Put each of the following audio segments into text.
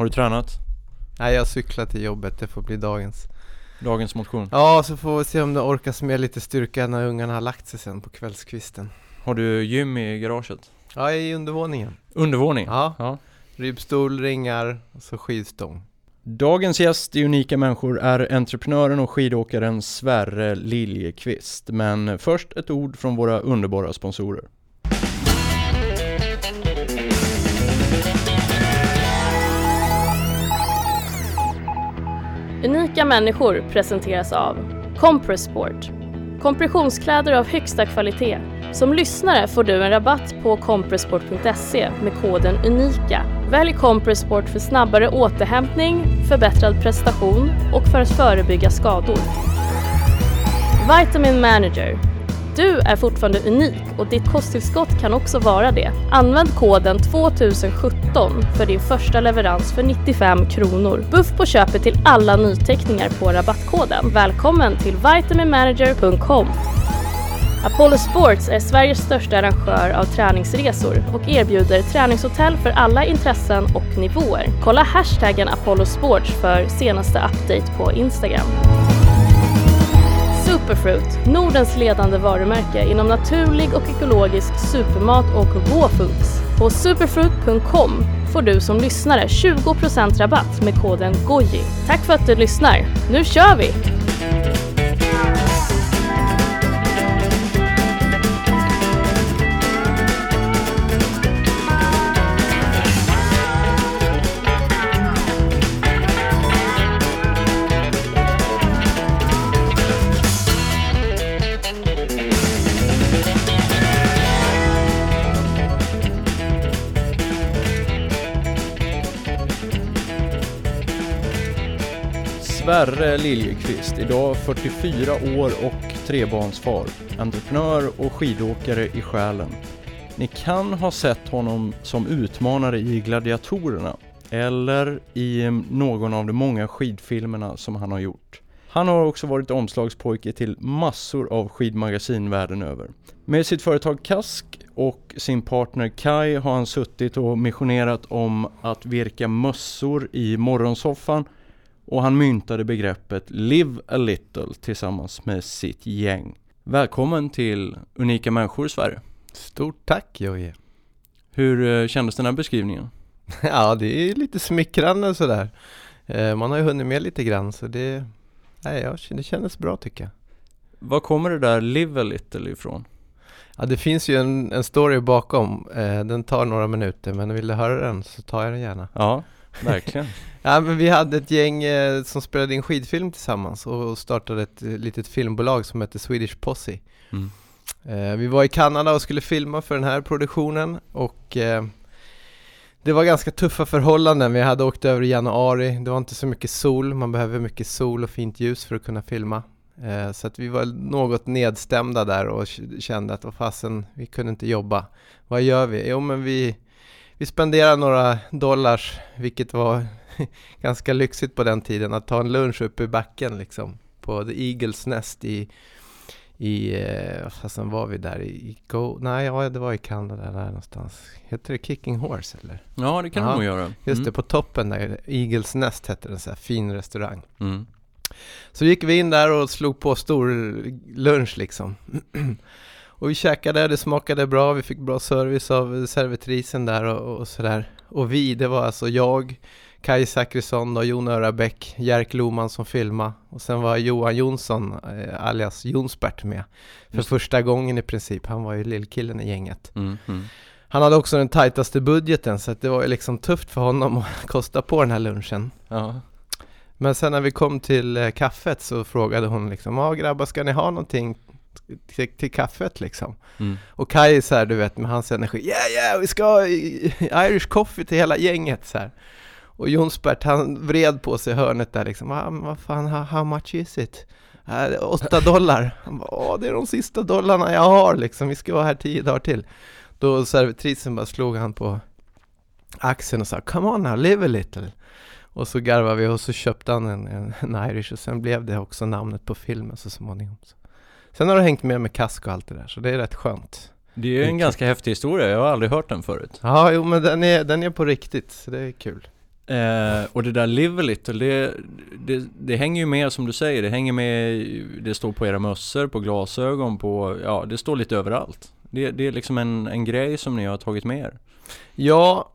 Har du tränat? Nej jag cyklar till jobbet, det får bli dagens. Dagens motion? Ja, så får vi se om det orkas med lite styrka när ungarna har lagt sig sen på kvällskvisten. Har du gym i garaget? Ja, i undervåningen. Undervåning? Ja, ja. ribbstol, ringar och så skivstång. Dagens gäst i Unika Människor är entreprenören och skidåkaren Sverre Liljekvist. Men först ett ord från våra underbara sponsorer. Unika människor presenteras av Compressport. Kompressionskläder av högsta kvalitet. Som lyssnare får du en rabatt på compressport.se med koden UNIKA. Välj Compressport för snabbare återhämtning, förbättrad prestation och för att förebygga skador. Vitamin Manager du är fortfarande unik och ditt kosttillskott kan också vara det. Använd koden 2017 för din första leverans för 95 kronor. Buff på köpet till alla nyteckningar på rabattkoden. Välkommen till vitaminmanager.com. Apollo Sports är Sveriges största arrangör av träningsresor och erbjuder träningshotell för alla intressen och nivåer. Kolla hashtaggen Apollo Sports för senaste update på Instagram. Superfruit, Nordens ledande varumärke inom naturlig och ekologisk supermat och raw foods. På superfruit.com får du som lyssnare 20% rabatt med koden GOJI. Tack för att du lyssnar. Nu kör vi! Sverre Liljekvist, idag 44 år och trebarnsfar. Entreprenör och skidåkare i själen. Ni kan ha sett honom som utmanare i Gladiatorerna eller i någon av de många skidfilmerna som han har gjort. Han har också varit omslagspojke till massor av skidmagasin världen över. Med sitt företag Kask och sin partner Kai har han suttit och missionerat om att virka mössor i morgonsoffan och han myntade begreppet Live a little tillsammans med sitt gäng. Välkommen till Unika Människor i Sverige. Stort tack Jojje. Hur eh, kändes den här beskrivningen? Ja, det är lite smickrande sådär. Eh, man har ju hunnit med lite grann så det, nej, det kändes bra tycker jag. Var kommer det där Live a little ifrån? Ja, det finns ju en, en story bakom. Eh, den tar några minuter, men vill du höra den så tar jag den gärna. Ja, verkligen. Ja men vi hade ett gäng eh, som spelade in skidfilm tillsammans och startade ett eh, litet filmbolag som hette Swedish Posse. Mm. Eh, vi var i Kanada och skulle filma för den här produktionen och eh, det var ganska tuffa förhållanden. Vi hade åkt över i januari, det var inte så mycket sol, man behöver mycket sol och fint ljus för att kunna filma. Eh, så att vi var något nedstämda där och kände att vad fasen, vi kunde inte jobba. Vad gör vi? Jo men vi, vi spenderade några dollars, vilket var ganska lyxigt på den tiden att ta en lunch uppe i backen liksom på The Eagles Nest i i, eh, fasen var vi där i, Go, nej ja det var i Kanada där någonstans. Heter det Kicking Horse eller? Ja det kan ja, det nog göra. Mm. Just det, på toppen där, Eagles Nest hette den, så här fin restaurang. Mm. Så gick vi in där och slog på stor lunch liksom. och vi käkade, det smakade bra, vi fick bra service av servitrisen där och, och sådär. Och vi, det var alltså jag, Kaj Zachrisson och Jon Örabäck, Jerk Loman som filmade och sen var Johan Jonsson eh, alias Jonsbert med för Just. första gången i princip. Han var ju lillkillen i gänget. Mm, mm. Han hade också den tajtaste budgeten så det var ju liksom tufft för honom att kosta på den här lunchen. Ja. Men sen när vi kom till eh, kaffet så frågade hon liksom, ja grabbar ska ni ha någonting till, till kaffet liksom. Mm. Och Kaj så här, du vet med hans energi, yeah yeah vi ska ha Irish coffee till hela gänget så här. Och Jonsbert han vred på sig hörnet där liksom, ah, vad fan, how, how much is it? Äh, åtta dollar. Han bara, Åh, det är de sista dollarna jag har liksom, vi ska vara här tio dagar till. Då servitrisen bara slog han på axeln och sa, come on now, live a little. Och så garvade vi och så köpte han en, en, en Irish och sen blev det också namnet på filmen så småningom. Sen har det hängt med med kask och allt det där, så det är rätt skönt. Det är en ganska häftig historia, jag har aldrig hört den förut. Ja, jo men den är, den är på riktigt, så det är kul. Eh, och det där live little, det, det, det, hänger ju med som du säger, det hänger med, det står på era mössor, på glasögon, på, ja det står lite överallt. Det, det är liksom en, en grej som ni har tagit med er. Ja,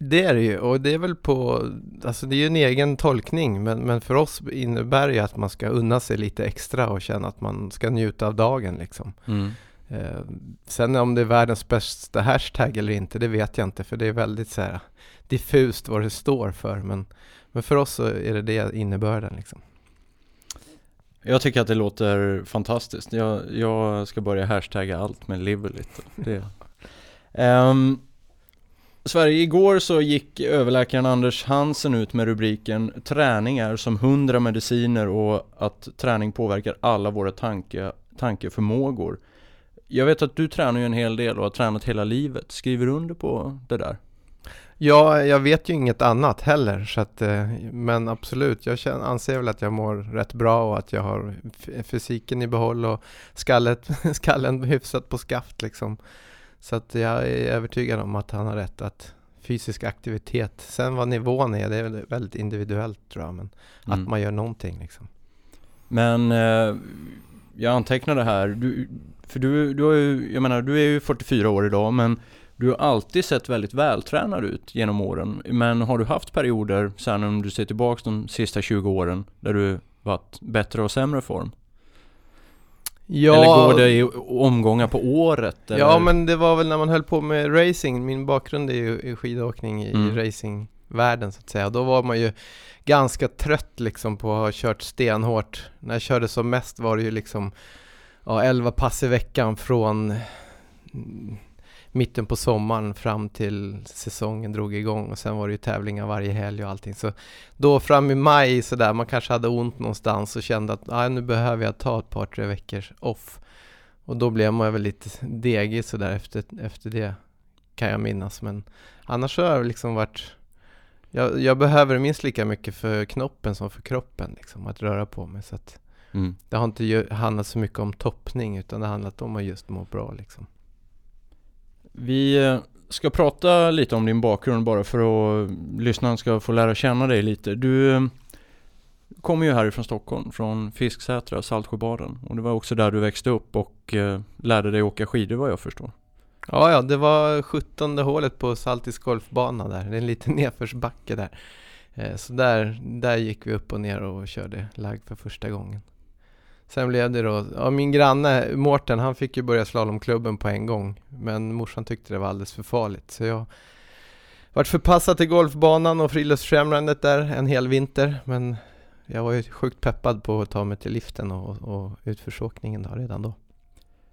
det är det ju och det är väl på, alltså det är ju en egen tolkning men, men för oss innebär det ju att man ska unna sig lite extra och känna att man ska njuta av dagen liksom. Mm. Eh, sen om det är världens bästa hashtag eller inte, det vet jag inte för det är väldigt så här diffust vad det står för men, men för oss så är det det innebörden liksom. Jag tycker att det låter fantastiskt. Jag, jag ska börja hashtagga allt med live lite. Um, Sverige, igår så gick överläkaren Anders Hansen ut med rubriken Träning är som hundra mediciner och att träning påverkar alla våra tanke, tankeförmågor. Jag vet att du tränar ju en hel del och har tränat hela livet. Skriver du under på det där? Ja, jag vet ju inget annat heller, så att, eh, men absolut, jag känner, anser väl att jag mår rätt bra och att jag har fysiken i behåll och skallet, skallen hyfsat på skaft liksom. Så att jag är övertygad om att han har rätt att fysisk aktivitet, sen vad nivån är, det är väldigt individuellt tror jag, men mm. att man gör någonting liksom. Men eh, jag antecknade här, du, för du, du har ju, jag menar du är ju 44 år idag, men du har alltid sett väldigt vältränad ut genom åren. Men har du haft perioder, sen om du ser tillbaka de sista 20 åren, där du varit bättre och sämre form? Ja, eller går det i omgångar på året? Eller? Ja, men det var väl när man höll på med racing. Min bakgrund är ju i skidåkning i mm. racingvärlden så att säga. Då var man ju ganska trött liksom på att ha kört stenhårt. När jag körde som mest var det ju liksom ja, 11 pass i veckan från mitten på sommaren fram till säsongen drog igång och sen var det ju tävlingar varje helg och allting. Så då fram i maj sådär, man kanske hade ont någonstans och kände att ah, nu behöver jag ta ett par tre veckor off. Och då blev man väl lite degig sådär efter, efter det kan jag minnas. Men annars har jag liksom varit jag, jag behöver minst lika mycket för knoppen som för kroppen liksom, att röra på mig. Så mm. Det har inte handlat så mycket om toppning utan det har handlat om att just må bra liksom. Vi eh, ska prata lite om din bakgrund bara för att lyssnaren ska få lära känna dig lite. Du eh, kommer ju härifrån Stockholm, från Fisksätra, Saltsjöbaden. Och det var också där du växte upp och eh, lärde dig åka skidor vad jag förstår. Ja, ja, det var 17 hålet på Saltis golfbana där. Det är en liten nedförsbacke där. Så där, där gick vi upp och ner och körde lag för första gången. Sen blev det då, ja min granne Mårten han fick ju börja slalomklubben på en gång. Men morsan tyckte det var alldeles för farligt så jag vart förpassad till golfbanan och friluftsfrämjandet där en hel vinter. Men jag var ju sjukt peppad på att ta mig till liften och, och utförsåkningen då, redan då.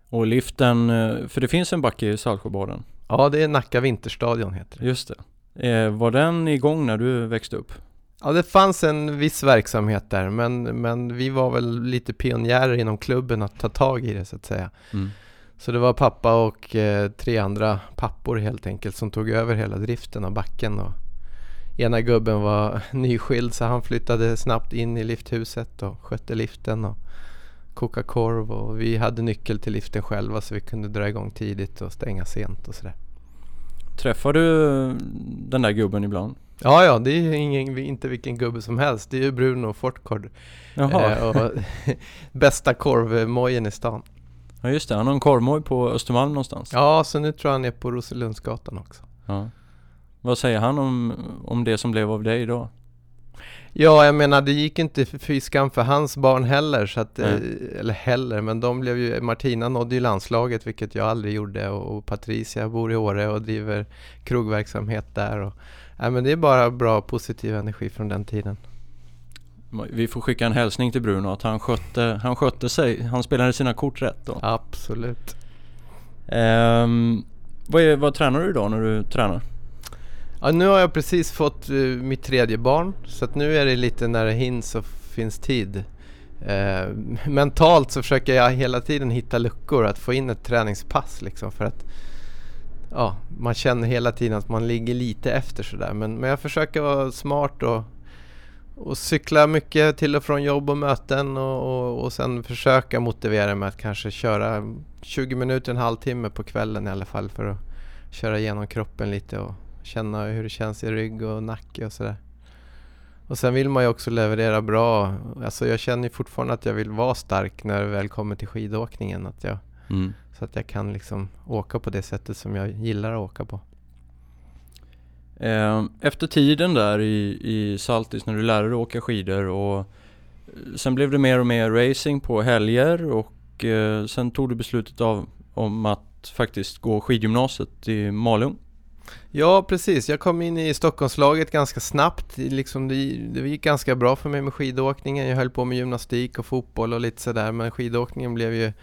Och liften, eh, för det finns en backe i Saltsjöbaden? Ja, det är Nacka Vinterstadion heter det. Just det. Eh, var den igång när du växte upp? Ja, det fanns en viss verksamhet där, men, men vi var väl lite pionjärer inom klubben att ta tag i det så att säga. Mm. Så det var pappa och eh, tre andra pappor helt enkelt som tog över hela driften av backen. Och ena gubben var nyskild så han flyttade snabbt in i lifthuset och skötte liften och kokade korv och vi hade nyckel till liften själva så vi kunde dra igång tidigt och stänga sent och sådär. Träffar du den där gubben ibland? Ja, ja, det är ju ingen, inte vilken gubbe som helst. Det är ju Bruno Fortgård. Eh, och bästa korvmojen i stan. Ja just det, han har en korvmoj på Östermalm någonstans. Ja, så nu tror jag han är på Roselundsgatan också. Ja. Vad säger han om, om det som blev av dig då? Ja, jag menar det gick inte fy skam för hans barn heller, så att, mm. eller heller, men de blev ju, Martina nådde ju landslaget vilket jag aldrig gjorde och, och Patricia bor i Åre och driver krogverksamhet där. Och, Nej men det är bara bra positiv energi från den tiden. Vi får skicka en hälsning till Bruno att han skötte, han skötte sig. Han spelade sina kort rätt då. Absolut. Um, vad, är, vad tränar du idag när du tränar? Ja, nu har jag precis fått uh, mitt tredje barn. Så att nu är det lite när det hinns och finns tid. Uh, mentalt så försöker jag hela tiden hitta luckor att få in ett träningspass liksom för att ja, man känner hela tiden att man ligger lite efter sådär. Men, men jag försöker vara smart och, och cykla mycket till och från jobb och möten och, och, och sen försöka motivera mig att kanske köra 20 minuter, en halvtimme på kvällen i alla fall för att köra igenom kroppen lite och känna hur det känns i rygg och nacke och sådär. Och sen vill man ju också leverera bra. Alltså jag känner fortfarande att jag vill vara stark när det väl kommer till skidåkningen. Att jag, mm. Så att jag kan liksom åka på det sättet som jag gillar att åka på. Eh, efter tiden där i, i Saltis när du lärde dig åka skidor och eh, sen blev det mer och mer racing på helger och eh, sen tog du beslutet av, om att faktiskt gå skidgymnasiet i Malung. Ja precis, jag kom in i Stockholmslaget ganska snabbt. Liksom det, det gick ganska bra för mig med skidåkningen. Jag höll på med gymnastik och fotboll och lite sådär men skidåkningen blev ju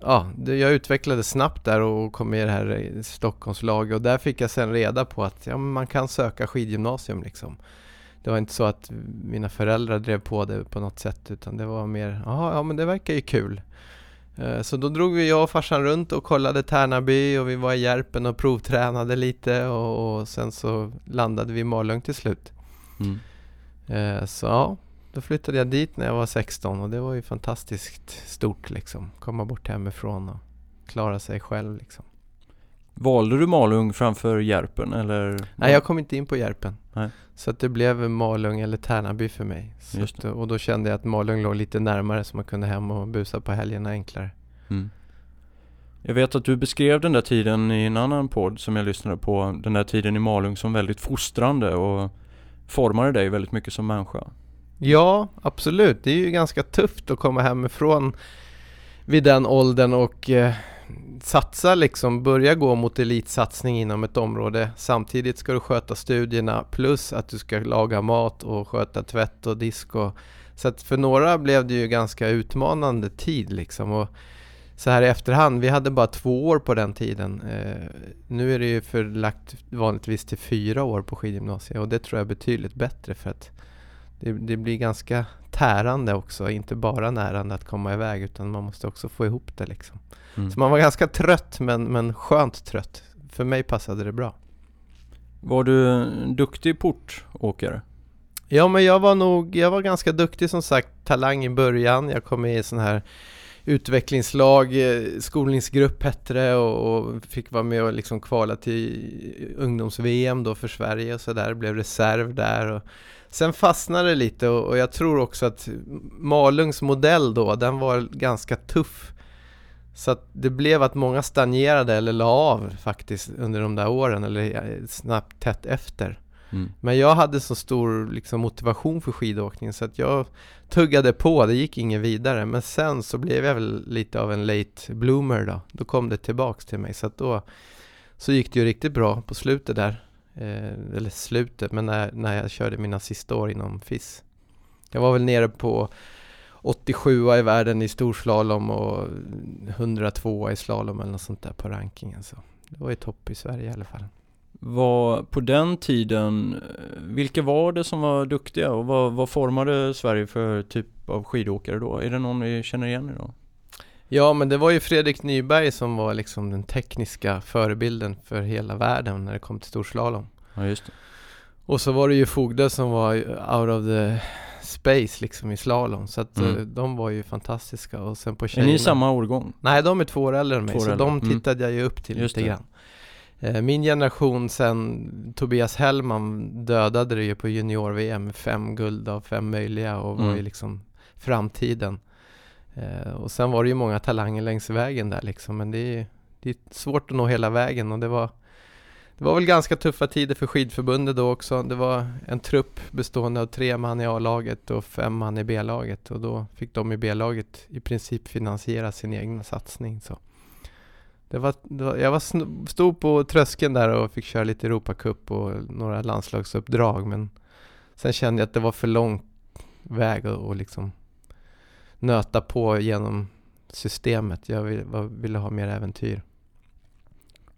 Ja, jag utvecklades snabbt där och kom med i det här Stockholmslaget och där fick jag sen reda på att ja, man kan söka skidgymnasium liksom. Det var inte så att mina föräldrar drev på det på något sätt utan det var mer, ja men det verkar ju kul. Eh, så då drog vi jag och farsan runt och kollade Tärnaby och vi var i Järpen och provtränade lite och, och sen så landade vi i Malung till slut. Mm. Eh, så ja, då flyttade jag dit när jag var 16 och det var ju fantastiskt stort liksom. Komma bort hemifrån och klara sig själv liksom. Valde du Malung framför Järpen eller? Nej, jag kom inte in på Järpen. Nej. Så att det blev Malung eller Tärnaby för mig. Att, och då kände jag att Malung låg lite närmare så man kunde hem och busa på helgerna enklare. Mm. Jag vet att du beskrev den där tiden i en annan podd som jag lyssnade på, den där tiden i Malung som väldigt fostrande och formade dig väldigt mycket som människa. Ja, absolut. Det är ju ganska tufft att komma hemifrån vid den åldern och eh, satsa liksom, börja gå mot elitsatsning inom ett område. Samtidigt ska du sköta studierna plus att du ska laga mat och sköta tvätt och disk. Och, så att för några blev det ju ganska utmanande tid liksom. Och så här i efterhand, vi hade bara två år på den tiden. Eh, nu är det ju förlagt vanligtvis till fyra år på skidgymnasiet och det tror jag är betydligt bättre för att det, det, blir ganska tärande också, inte bara närande att komma iväg utan man måste också få ihop det liksom. Mm. Så man var ganska trött men, men skönt trött. För mig passade det bra. Var du duktig portåkare? Ja men jag var nog, jag var ganska duktig som sagt, talang i början. Jag kom med i sån här utvecklingslag, eh, skolningsgrupp hette det och, och, fick vara med och liksom kvala till ungdoms-VM då för Sverige och sådär, blev reserv där. Och sen fastnade det lite och, och, jag tror också att Malungs modell då, den var ganska tuff. Så att det blev att många stagnerade eller la av faktiskt under de där åren eller eh, snabbt tätt efter. Mm. Men jag hade så stor liksom, motivation för skidåkning så att jag tuggade på, det gick inget vidare. Men sen så blev jag väl lite av en late bloomer då. Då kom det tillbaks till mig så att då så gick det ju riktigt bra på slutet där. Eh, eller slutet, men när, när jag körde mina sista år inom FIS. Jag var väl nere på 87 i världen i storslalom och 102 i slalom eller något sånt där på rankingen. Så det var ju topp i Sverige i alla fall var på den tiden, eh, vilka var det som var duktiga och vad, vad formade Sverige för typ av skidåkare då? Är det någon vi känner igen idag? Ja men det var ju Fredrik Nyberg som var liksom den tekniska förebilden för hela världen när det kom till storslalom. Ja just det. Och så var det ju Fogde som var out of the space liksom i slalom. Så att mm. Eh, de var ju fantastiska och sen på tjejerna. Är ni samma årgång? Nej de är två år äldre än mig, så äldre. de mm. tittade mm. jag ju upp till just lite det. grann. Eh, min generation sen Tobias Hellman dödade det ju på junior-VM fem guld av fem möjliga och var mm. ju liksom framtiden. Eh, och sen var det ju många talanger längs vägen där liksom men det är, det är svårt att nå hela vägen och det var det var väl ganska tuffa tider för skidförbundet då också. Det var en trupp bestående av tre man i A-laget och fem man i B-laget och då fick de i B-laget i princip finansiera sin egen satsning. Så. Det var, det var, jag var stod på tröskeln där och fick köra lite Europacup och några landslagsuppdrag men sen kände jag att det var för lång väg att liksom nöta på genom systemet. Jag ville, ville ha mer äventyr.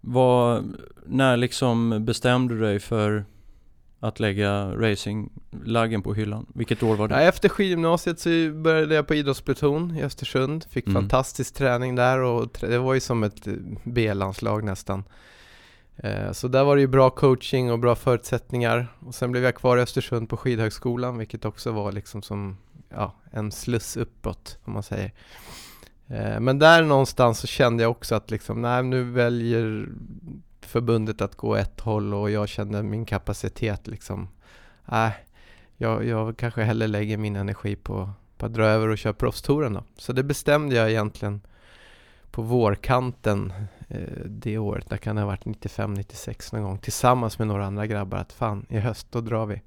Vad, när liksom bestämde du dig för att lägga racinglaggen på hyllan? Vilket år var det? Ja, efter skidgymnasiet så började jag på idrottspluton i Östersund. Fick mm. fantastisk träning där och det var ju som ett eh, B-landslag nästan. Eh, så där var det ju bra coaching och bra förutsättningar. Och sen blev jag kvar i Östersund på skidhögskolan vilket också var liksom som ja, en sluss uppåt om man säger. Eh, men där någonstans så kände jag också att liksom, nej nu väljer förbundet att gå ett håll och jag kände min kapacitet liksom, nej, jag, jag kanske hellre lägger min energi på, på att dra över och köra proffstouren då. Så det bestämde jag egentligen på vårkanten eh, det året, det kan ha varit 95-96 någon gång, tillsammans med några andra grabbar att fan, i höst då drar vi.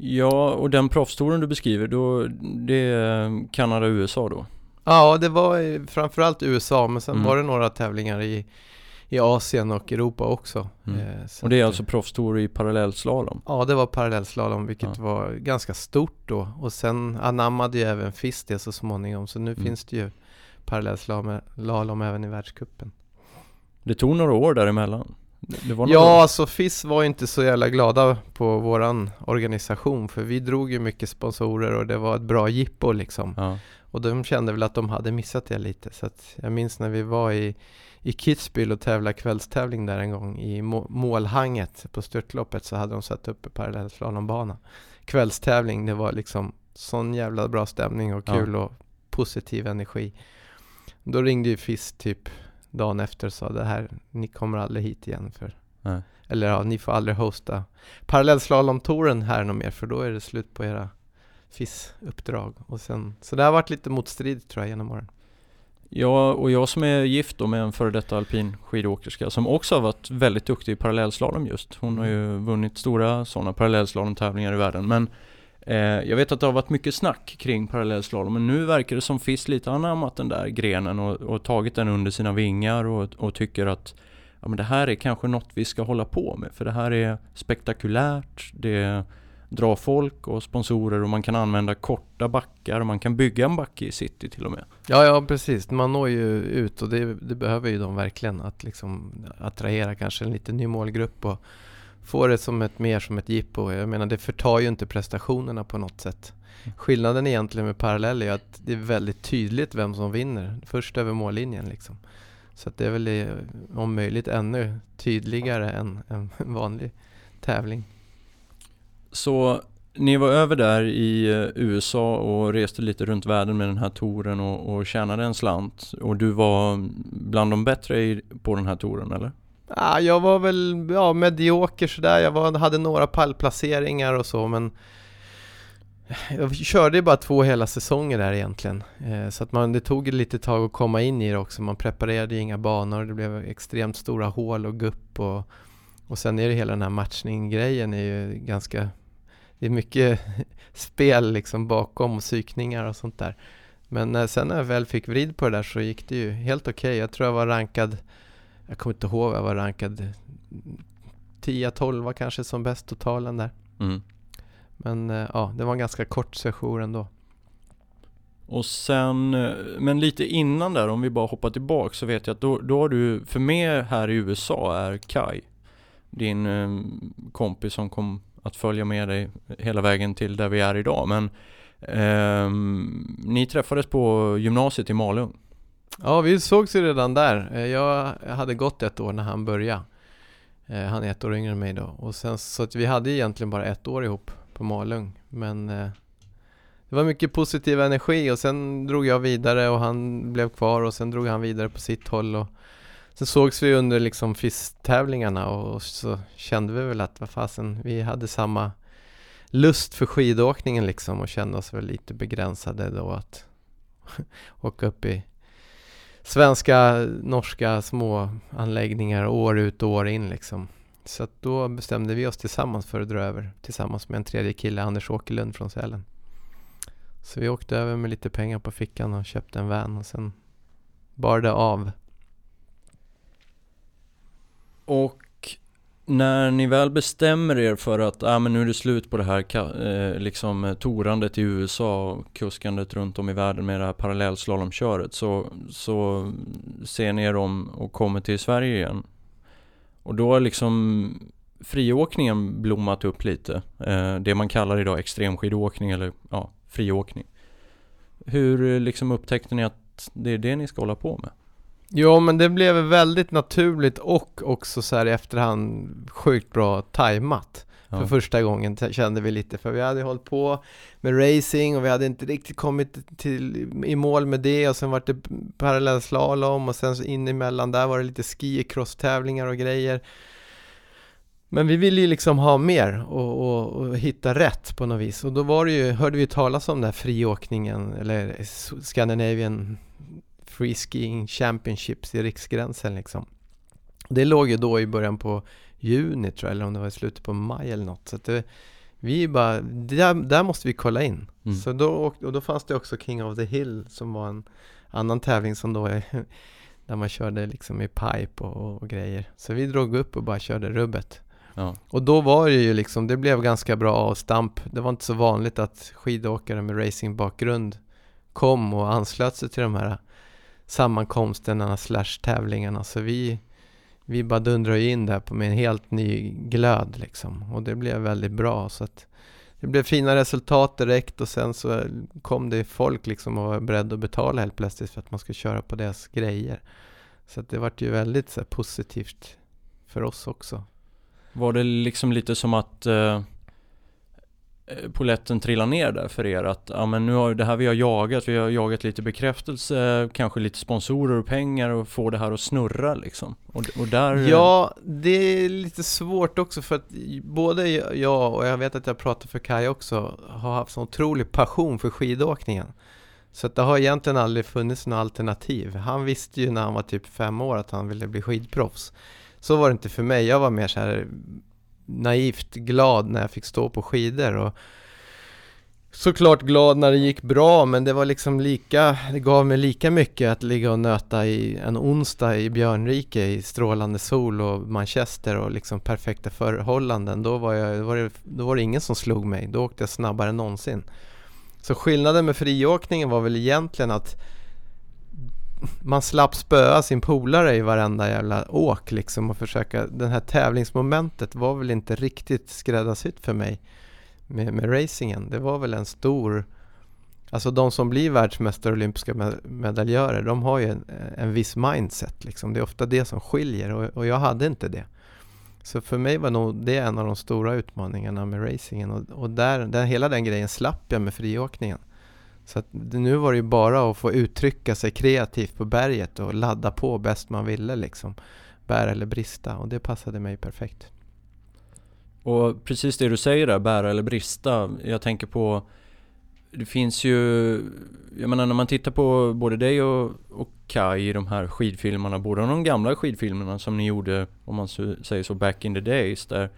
Ja, och den proffstouren du beskriver, då, det är Kanada och USA då? Ja, det var framförallt USA, men sen mm. var det några tävlingar i, i Asien och Europa också. Mm. Eh, och det är alltså proffstour i parallellslalom? Ja, det var parallellslalom, vilket ja. var ganska stort då. Och sen anammade ju även FIS det så småningom, så nu mm. finns det ju parallellslalom även i världskuppen. Det tog några år däremellan? Ja, alltså FIS var inte så jävla glada på våran organisation för vi drog ju mycket sponsorer och det var ett bra jippo liksom. Ja. Och de kände väl att de hade missat det lite. Så att jag minns när vi var i, i Kitzbühel och tävlade kvällstävling där en gång i målhanget på störtloppet så hade de satt upp en parallellslalombana. Kvällstävling, det var liksom sån jävla bra stämning och kul ja. och positiv energi. Då ringde ju FIS typ dagen efter sa det här, ni kommer aldrig hit igen för Nej. Eller ja, ni får aldrig hosta parallellslalomtouren här något mer för då är det slut på era FIS-uppdrag. Och sen, så det har varit lite motstridigt tror jag genom åren. Ja, och jag som är gift då med en före detta alpin skidåkerska som också har varit väldigt duktig i parallellslalom just. Hon har ju mm. vunnit stora sådana parallellslalomtävlingar i världen. Men Eh, jag vet att det har varit mycket snack kring parallellslalom, men nu verkar det som FIS lite anammat den där grenen och, och tagit den under sina vingar och, och tycker att ja, men det här är kanske något vi ska hålla på med, för det här är spektakulärt, det drar folk och sponsorer och man kan använda korta backar och man kan bygga en backe i city till och med. Ja, ja precis. Man når ju ut och det, det behöver ju de verkligen att liksom attrahera kanske en lite ny målgrupp och få det som ett, mer som ett jippo. Jag menar det förtar ju inte prestationerna på något sätt. Skillnaden egentligen med parallell är att det är väldigt tydligt vem som vinner först över mållinjen liksom. Så att det är väl om möjligt ännu tydligare än en vanlig tävling. Så ni var över där i eh, USA och reste lite runt världen med den här touren och, och tjänade en slant. Och du var bland de bättre på den här touren eller? Ja, jag var väl ja, medioker sådär. Jag var, hade några pallplaceringar och så men jag körde ju bara två hela säsonger där egentligen. Eh, så att man, det tog lite tag att komma in i det också. Man preparerade ju inga banor. Det blev extremt stora hål och gupp och och sen är det hela den här matchning-grejen är ju ganska Det är mycket spel liksom bakom och psykningar och sånt där Men eh, sen när jag väl fick vrid på det där så gick det ju helt okej okay. Jag tror jag var rankad jag kommer inte ihåg, jag var rankad 10-12 kanske som bäst totalen där mm. Men eh, ja, det var en ganska kort session ändå och sen, eh, men lite innan där om vi bara hoppar tillbaka så vet jag att då, då har du, för mig här i USA är Kai din eh, kompis som kom att följa med dig hela vägen till där vi är idag. Men eh, ni träffades på gymnasiet i Malung. Ja, vi sågs ju redan där. Eh, jag hade gått ett år när han började. Eh, han är ett år yngre än mig då. Och sen, så att vi hade egentligen bara ett år ihop på Malung. Men eh, det var mycket positiv energi och sen drog jag vidare och han blev kvar och sen drog han vidare på sitt håll. Och Sen sågs vi under liksom FIS-tävlingarna och så kände vi väl att vad fasen, vi hade samma lust för skidåkningen liksom och kände oss väl lite begränsade då att åka upp i svenska, norska små anläggningar år ut och år in liksom. Så att då bestämde vi oss tillsammans för att dra över tillsammans med en tredje kille, Anders Åkerlund från Sälen. Så vi åkte över med lite pengar på fickan och köpte en van och sen bar det av. Och när ni väl bestämmer er för att ah, men nu är det slut på det här eh, liksom eh, torandet i USA och kuskandet runt om i världen med det här parallellslalomköret så, så ser ni er om och kommer till Sverige igen. Och då har liksom friåkningen blommat upp lite. Eh, det man kallar idag extremskidåkning eller ja, friåkning. Hur eh, liksom upptäckte ni att det är det ni ska hålla på med? Ja men det blev väldigt naturligt och också så här i efterhand sjukt bra tajmat. Ja. För första gången kände vi lite, för vi hade hållit på med racing och vi hade inte riktigt kommit till, i mål med det och sen var det parallellslalom och sen så in emellan där var det lite ski tävlingar och grejer. Men vi ville ju liksom ha mer och, och, och, hitta rätt på något vis. Och då var det ju, hörde vi talas om den här friåkningen eller Scandinavian Free Skiing Championships i Riksgränsen liksom. Det låg ju då i början på juni tror jag, eller om det var i slutet på maj eller något. Så det, vi bara, där, där måste vi kolla in. Mm. Så då, och då fanns det också King of the Hill som var en annan tävling som då är där man körde liksom i pipe och, och, grejer. Så vi drog upp och bara körde rubbet. Ja. Och då var det ju liksom, det blev ganska bra avstamp. Det var inte så vanligt att skidåkare med racingbakgrund kom och anslöt sig till de här sammankomsterna slash tävlingarna. Så vi, vi bara dundrade in där på med en helt ny glöd liksom. Och det blev väldigt bra. Så att det blev fina resultat direkt och sen så kom det folk liksom och var beredda att betala helt plötsligt för att man skulle köra på deras grejer. Så att det vart ju väldigt så här, positivt för oss också. Var det liksom lite som att eh, Eh, poletten trillar ner där för er? Att ja, men nu har det här vi har jagat, vi har jagat lite bekräftelse, kanske lite sponsorer och pengar och få det här att snurra liksom. Och, och där... Ja, det är lite svårt också för att både jag och jag vet att jag pratar för Kaj också har haft sån otrolig passion för skidåkningen. Så att det har egentligen aldrig funnits något alternativ. Han visste ju när han var typ fem år att han ville bli skidproffs. Så var det inte för mig. Jag var mer så här naivt glad när jag fick stå på skidor. Och såklart glad när det gick bra men det var liksom lika, det gav mig lika mycket att ligga och nöta i en onsdag i Björnrike i strålande sol och Manchester och liksom perfekta förhållanden. Då var, jag, då var, det, då var det ingen som slog mig, då åkte jag snabbare än någonsin. Så skillnaden med friåkningen var väl egentligen att man slapp spöa sin polare i varenda jävla åk liksom och försöka, den här tävlingsmomentet var väl inte riktigt skräddarsytt för mig med, med racingen. Det var väl en stor, alltså de som blir världsmästare och olympiska medaljörer, de har ju en, en viss mindset liksom. Det är ofta det som skiljer och, och jag hade inte det. Så för mig var nog det en av de stora utmaningarna med racingen och, och där, där, hela den grejen slapp jag med friåkningen. Så att nu var det ju bara att få uttrycka sig kreativt på berget och ladda på bäst man ville liksom. Bära eller brista och det passade mig perfekt. Och precis det du säger där, bära eller brista. Jag tänker på det finns ju, jag menar när man tittar på både dig och, och Kai i de här skidfilmerna, båda de gamla skidfilmerna som ni gjorde, om man säger så, back in the days där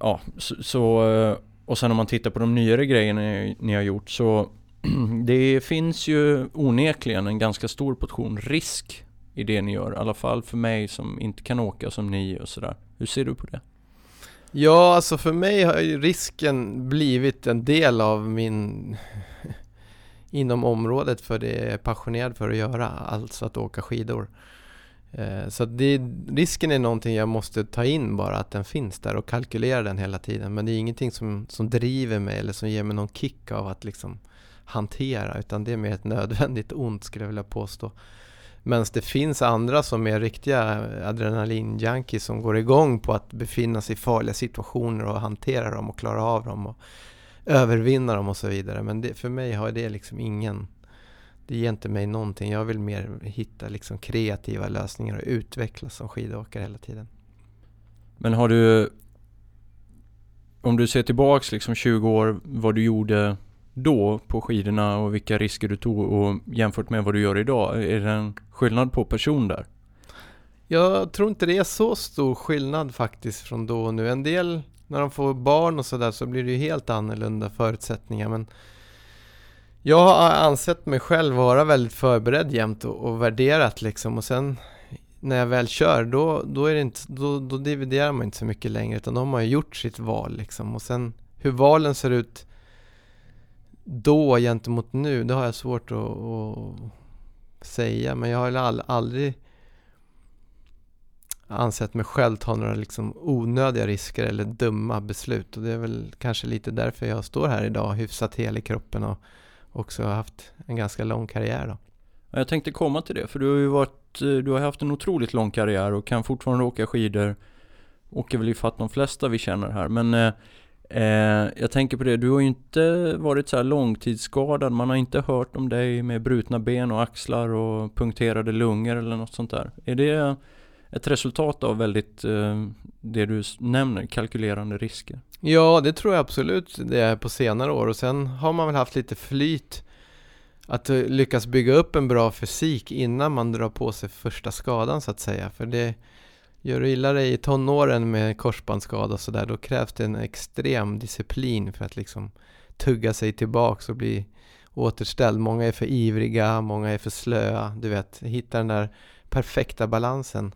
Ja, så, så och sen om man tittar på de nyare grejerna ni har gjort så det finns ju onekligen en ganska stor portion risk i det ni gör. I alla fall för mig som inte kan åka som ni och sådär. Hur ser du på det? Ja, alltså för mig har ju risken blivit en del av min inom området för det jag är passionerad för att göra, alltså att åka skidor. Eh, så det, risken är någonting jag måste ta in bara, att den finns där och kalkylera den hela tiden. Men det är ingenting som, som driver mig eller som ger mig någon kick av att liksom hantera, utan det är mer ett nödvändigt ont skulle jag vilja påstå. Men det finns andra som är riktiga adrenalinjunkies som går igång på att befinna sig i farliga situationer och hantera dem och klara av dem och övervinna dem och så vidare. Men det, för mig har det liksom ingen det ger inte mig någonting. Jag vill mer hitta liksom kreativa lösningar och utvecklas som skidåkare hela tiden. Men har du, om du ser tillbaks liksom 20 år, vad du gjorde då på skidorna och vilka risker du tog och jämfört med vad du gör idag, är det en skillnad på person där? Jag tror inte det är så stor skillnad faktiskt från då och nu. En del, när de får barn och sådär så blir det ju helt annorlunda förutsättningar men jag har ansett mig själv vara väldigt förberedd jämt och, och värderat liksom och sen när jag väl kör då, då, är det inte, då, då dividerar man inte så mycket längre utan då har man ju gjort sitt val liksom. Och sen hur valen ser ut då gentemot nu, det har jag svårt att, att säga. Men jag har all, aldrig ansett mig själv ta några liksom onödiga risker eller dumma beslut. Och det är väl kanske lite därför jag står här idag hyfsat hel i kroppen och också haft en ganska lång karriär då. Jag tänkte komma till det, för du har ju varit, eh, du har haft en otroligt lång karriär och kan fortfarande åka skidor. Åker väl ifatt de flesta vi känner här, men eh, eh, jag tänker på det, du har ju inte varit så här långtidsskadad, man har inte hört om dig med brutna ben och axlar och punkterade lungor eller något sånt där. Är det, ett resultat av väldigt, eh, det du nämner, kalkylerande risker? Ja, det tror jag absolut det är på senare år och sen har man väl haft lite flyt att eh, lyckas bygga upp en bra fysik innan man drar på sig första skadan så att säga. För det gör du illa dig i tonåren med korsbandsskada och sådär, då krävs det en extrem disciplin för att liksom tugga sig tillbaks och bli återställd. Många är för ivriga, många är för slöa, du vet, hitta den där perfekta balansen.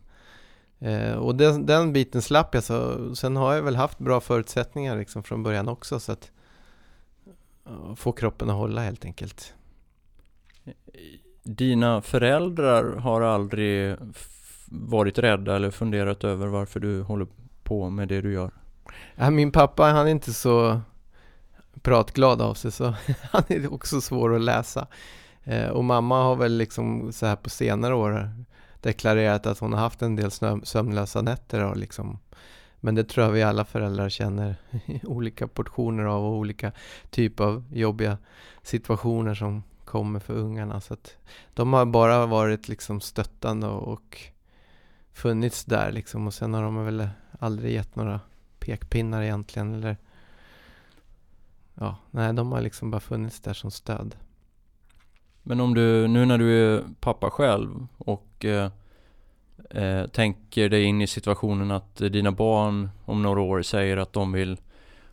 Eh, och den, den, biten slapp jag, så sen har jag väl haft bra förutsättningar liksom från början också så att få kroppen att hålla helt enkelt. Dina föräldrar har aldrig varit rädda eller funderat över varför du håller på med det du gör? Ja, min pappa han är inte så pratglad av sig så han är också svår att läsa. Eh, och mamma har väl liksom så här på senare år deklarerat att hon har haft en del sömnlösa nätter och liksom men det tror jag vi alla föräldrar känner olika portioner av och olika typer av jobbiga situationer som kommer för ungarna. Så att de har bara varit liksom stöttande och, och funnits där liksom och sen har de väl aldrig gett några pekpinnar egentligen eller ja, nej de har liksom bara funnits där som stöd. Men om du, nu när du är pappa själv och eh, eh, tänker dig in i situationen att dina barn om några år säger att de vill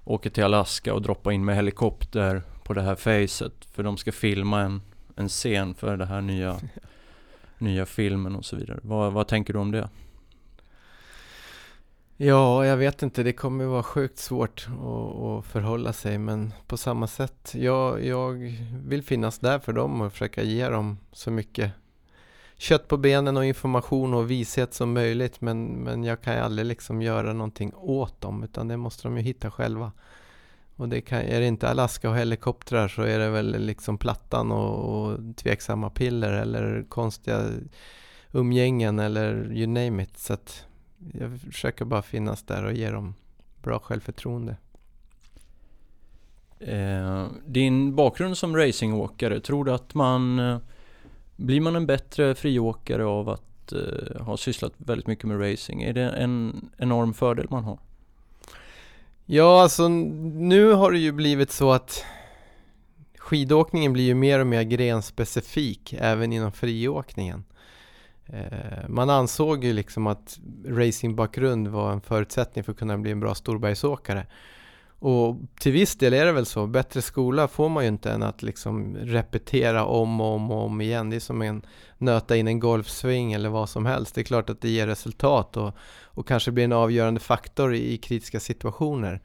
åka till Alaska och droppa in med helikopter på det här facet för de ska filma en, en scen för det här nya, nya filmen och så vidare. Vad, vad tänker du om det? Ja, jag vet inte. Det kommer vara sjukt svårt att, att förhålla sig. Men på samma sätt, jag, jag vill finnas där för dem och försöka ge dem så mycket kött på benen och information och vishet som möjligt. Men, men jag kan ju aldrig liksom göra någonting åt dem, utan det måste de ju hitta själva. Och det kan, är det inte Alaska och helikoptrar så är det väl liksom plattan och, och tveksamma piller eller konstiga umgängen eller you name it. Så att jag försöker bara finnas där och ge dem bra självförtroende. Eh, din bakgrund som racingåkare, tror du att man eh, blir man en bättre friåkare av att eh, ha sysslat väldigt mycket med racing? Är det en enorm fördel man har? Ja, alltså nu har det ju blivit så att skidåkningen blir ju mer och mer grenspecifik även inom friåkningen. Eh, man ansåg ju liksom att racingbakgrund var en förutsättning för att kunna bli en bra storbergsåkare. Och till viss del är det väl så. Bättre skola får man ju inte än att liksom repetera om och om och om igen. Det är som en nöta in en golfsving eller vad som helst. Det är klart att det ger resultat och, och kanske blir en avgörande faktor i, i kritiska situationer.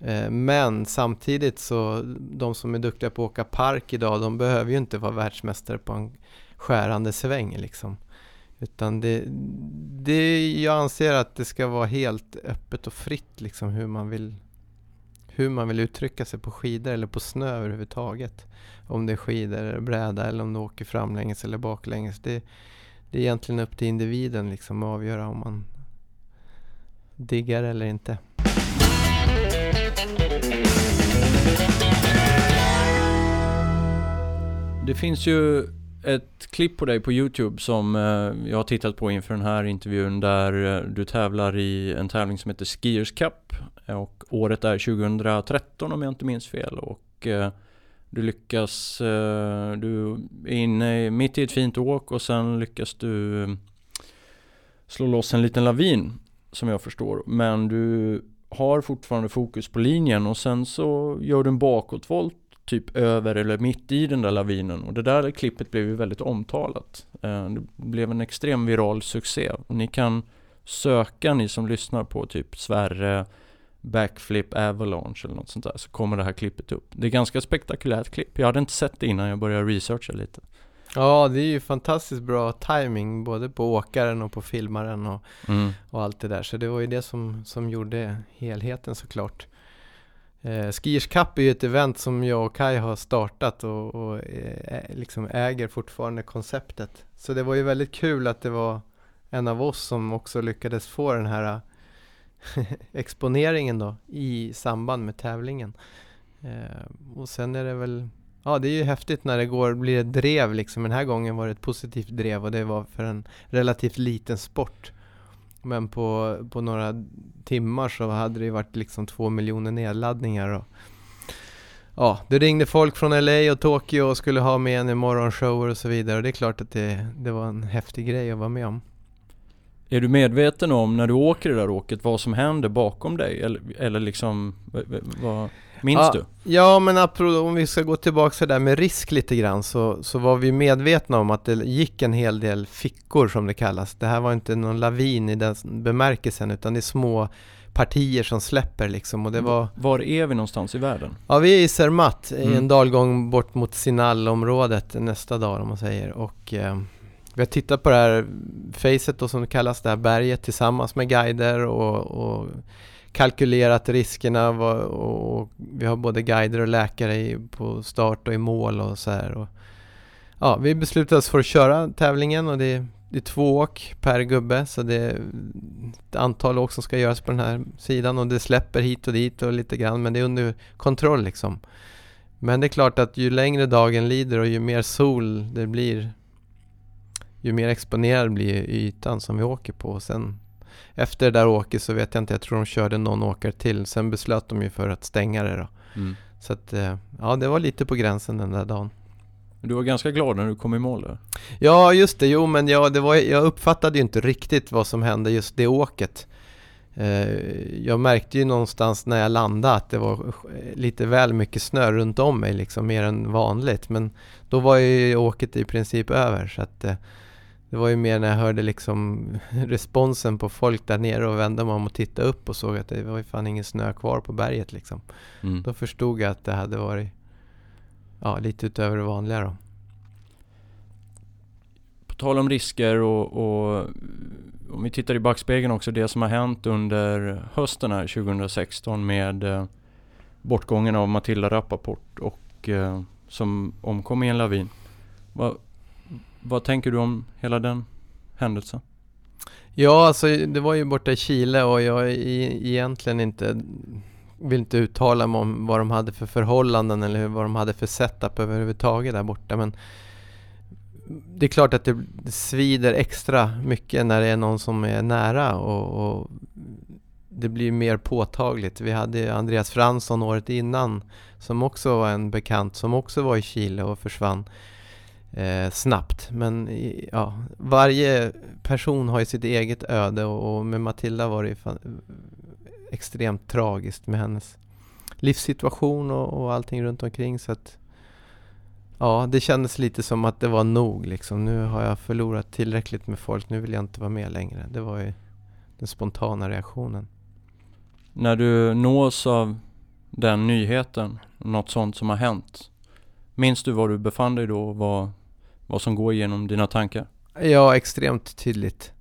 Eh, men samtidigt så, de som är duktiga på att åka park idag, de behöver ju inte vara världsmästare på en skärande sväng liksom. Utan det, det, jag anser att det ska vara helt öppet och fritt liksom hur man vill hur man vill uttrycka sig på skidor eller på snö överhuvudtaget. Om det är skidor eller bräda eller om du åker framlänges eller baklänges. Det, det är egentligen upp till individen liksom att avgöra om man diggar eller inte. Det finns ju ett klipp på dig på Youtube som eh, jag har tittat på inför den här intervjun där eh, du tävlar i en tävling som heter Skiers Cup och året är 2013 om jag inte minns fel och eh, du lyckas, du är inne mitt i ett fint åk och sen lyckas du slå loss en liten lavin som jag förstår. Men du har fortfarande fokus på linjen och sen så gör du en bakåtvolt typ över eller mitt i den där lavinen och det där klippet blev ju väldigt omtalat. Eh, det blev en extrem viral succé och ni kan söka ni som lyssnar på typ Sverre Backflip Avalanche eller något sånt där så kommer det här klippet upp. Det är ganska spektakulärt klipp. Jag hade inte sett det innan jag började researcha lite. Ja, det är ju fantastiskt bra timing både på åkaren och på filmaren och, mm. och allt det där. Så det var ju det som, som gjorde helheten såklart. Eh, Skiers Cup är ju ett event som jag och Kai har startat och, och eh, liksom äger fortfarande konceptet. Så det var ju väldigt kul att det var en av oss som också lyckades få den här eh, exponeringen då i samband med tävlingen. Eh, och sen är det väl, ja det är ju häftigt när det går, blir ett drev liksom. Den här gången var det ett positivt drev och det var för en relativt liten sport. Men på, på några timmar så hade det varit liksom två miljoner nedladdningar och Ja, det ringde folk från LA och Tokyo och skulle ha med en i morgonshower och så vidare och det är klart att det, det var en häftig grej att vara med om. Är du medveten om när du åker det där åket vad som händer bakom dig? Eller, eller liksom, vad, minns ja, du? Ja, men om vi ska gå tillbaka till det där med risk lite grann så, så var vi medvetna om att det gick en hel del fickor som det kallas. Det här var inte någon lavin i den bemärkelsen utan det är små partier som släpper liksom och det var... Var är vi någonstans i världen? Ja, vi är i Zermatt, mm. i en dalgång bort mot Sinal-området nästa dag om man säger och eh, vi har tittat på det här facet då som det kallas, det här berget tillsammans med guider och, och kalkylerat riskerna och, vi har både guider och läkare på start och i mål och så här. Och, ja, vi beslutade oss för att köra tävlingen och det, det är två åk per gubbe så det är ett antal åk som ska göras på den här sidan och det släpper hit och dit och lite grann men det är under kontroll liksom. Men det är klart att ju längre dagen lider och ju mer sol det blir ju mer exponerad blir ytan som vi åker på. Sen efter det där åket så vet jag inte, jag tror de körde någon åkare till. Sen beslöt de ju för att stänga det då. Mm. Så att, eh, ja det var lite på gränsen den där dagen. Du var ganska glad när du kom i mål där? Ja just det, jo men ja, det var, jag uppfattade ju inte riktigt vad som hände just det åket. Eh, jag märkte ju någonstans när jag landade att det var lite väl mycket snö runt om mig liksom, mer än vanligt. Men då var ju åket i princip över så att eh, det var ju mer när jag hörde liksom responsen på folk där nere och vände mig om och tittade upp och såg att det var ju fan ingen snö kvar på berget liksom. Mm. Då förstod jag att det hade varit ja, lite utöver det vanliga då. På tal om risker och, och om vi tittar i backspegeln också, det som har hänt under hösten här 2016 med eh, bortgången av Matilda Rappaport och eh, som omkom i en lavin. Vad, vad tänker du om hela den händelsen? Ja, alltså det var ju borta i Chile och jag egentligen inte vill inte uttala mig om vad de hade för förhållanden eller vad de hade för setup överhuvudtaget där borta men det är klart att det svider extra mycket när det är någon som är nära och, och det blir mer påtagligt. Vi hade Andreas Fransson året innan som också var en bekant som också var i Chile och försvann eh, snabbt. Men ja, varje person har ju sitt eget öde och, och med Matilda var det ju extremt tragiskt med hennes livssituation och, och allting runt omkring. Så att, ja, det kändes lite som att det var nog liksom. Nu har jag förlorat tillräckligt med folk, nu vill jag inte vara med längre. Det var ju den spontana reaktionen. När du nås av den nyheten, något sånt som har hänt. Minns du var du befann dig då och vad, vad som går igenom dina tankar? Ja, extremt tydligt.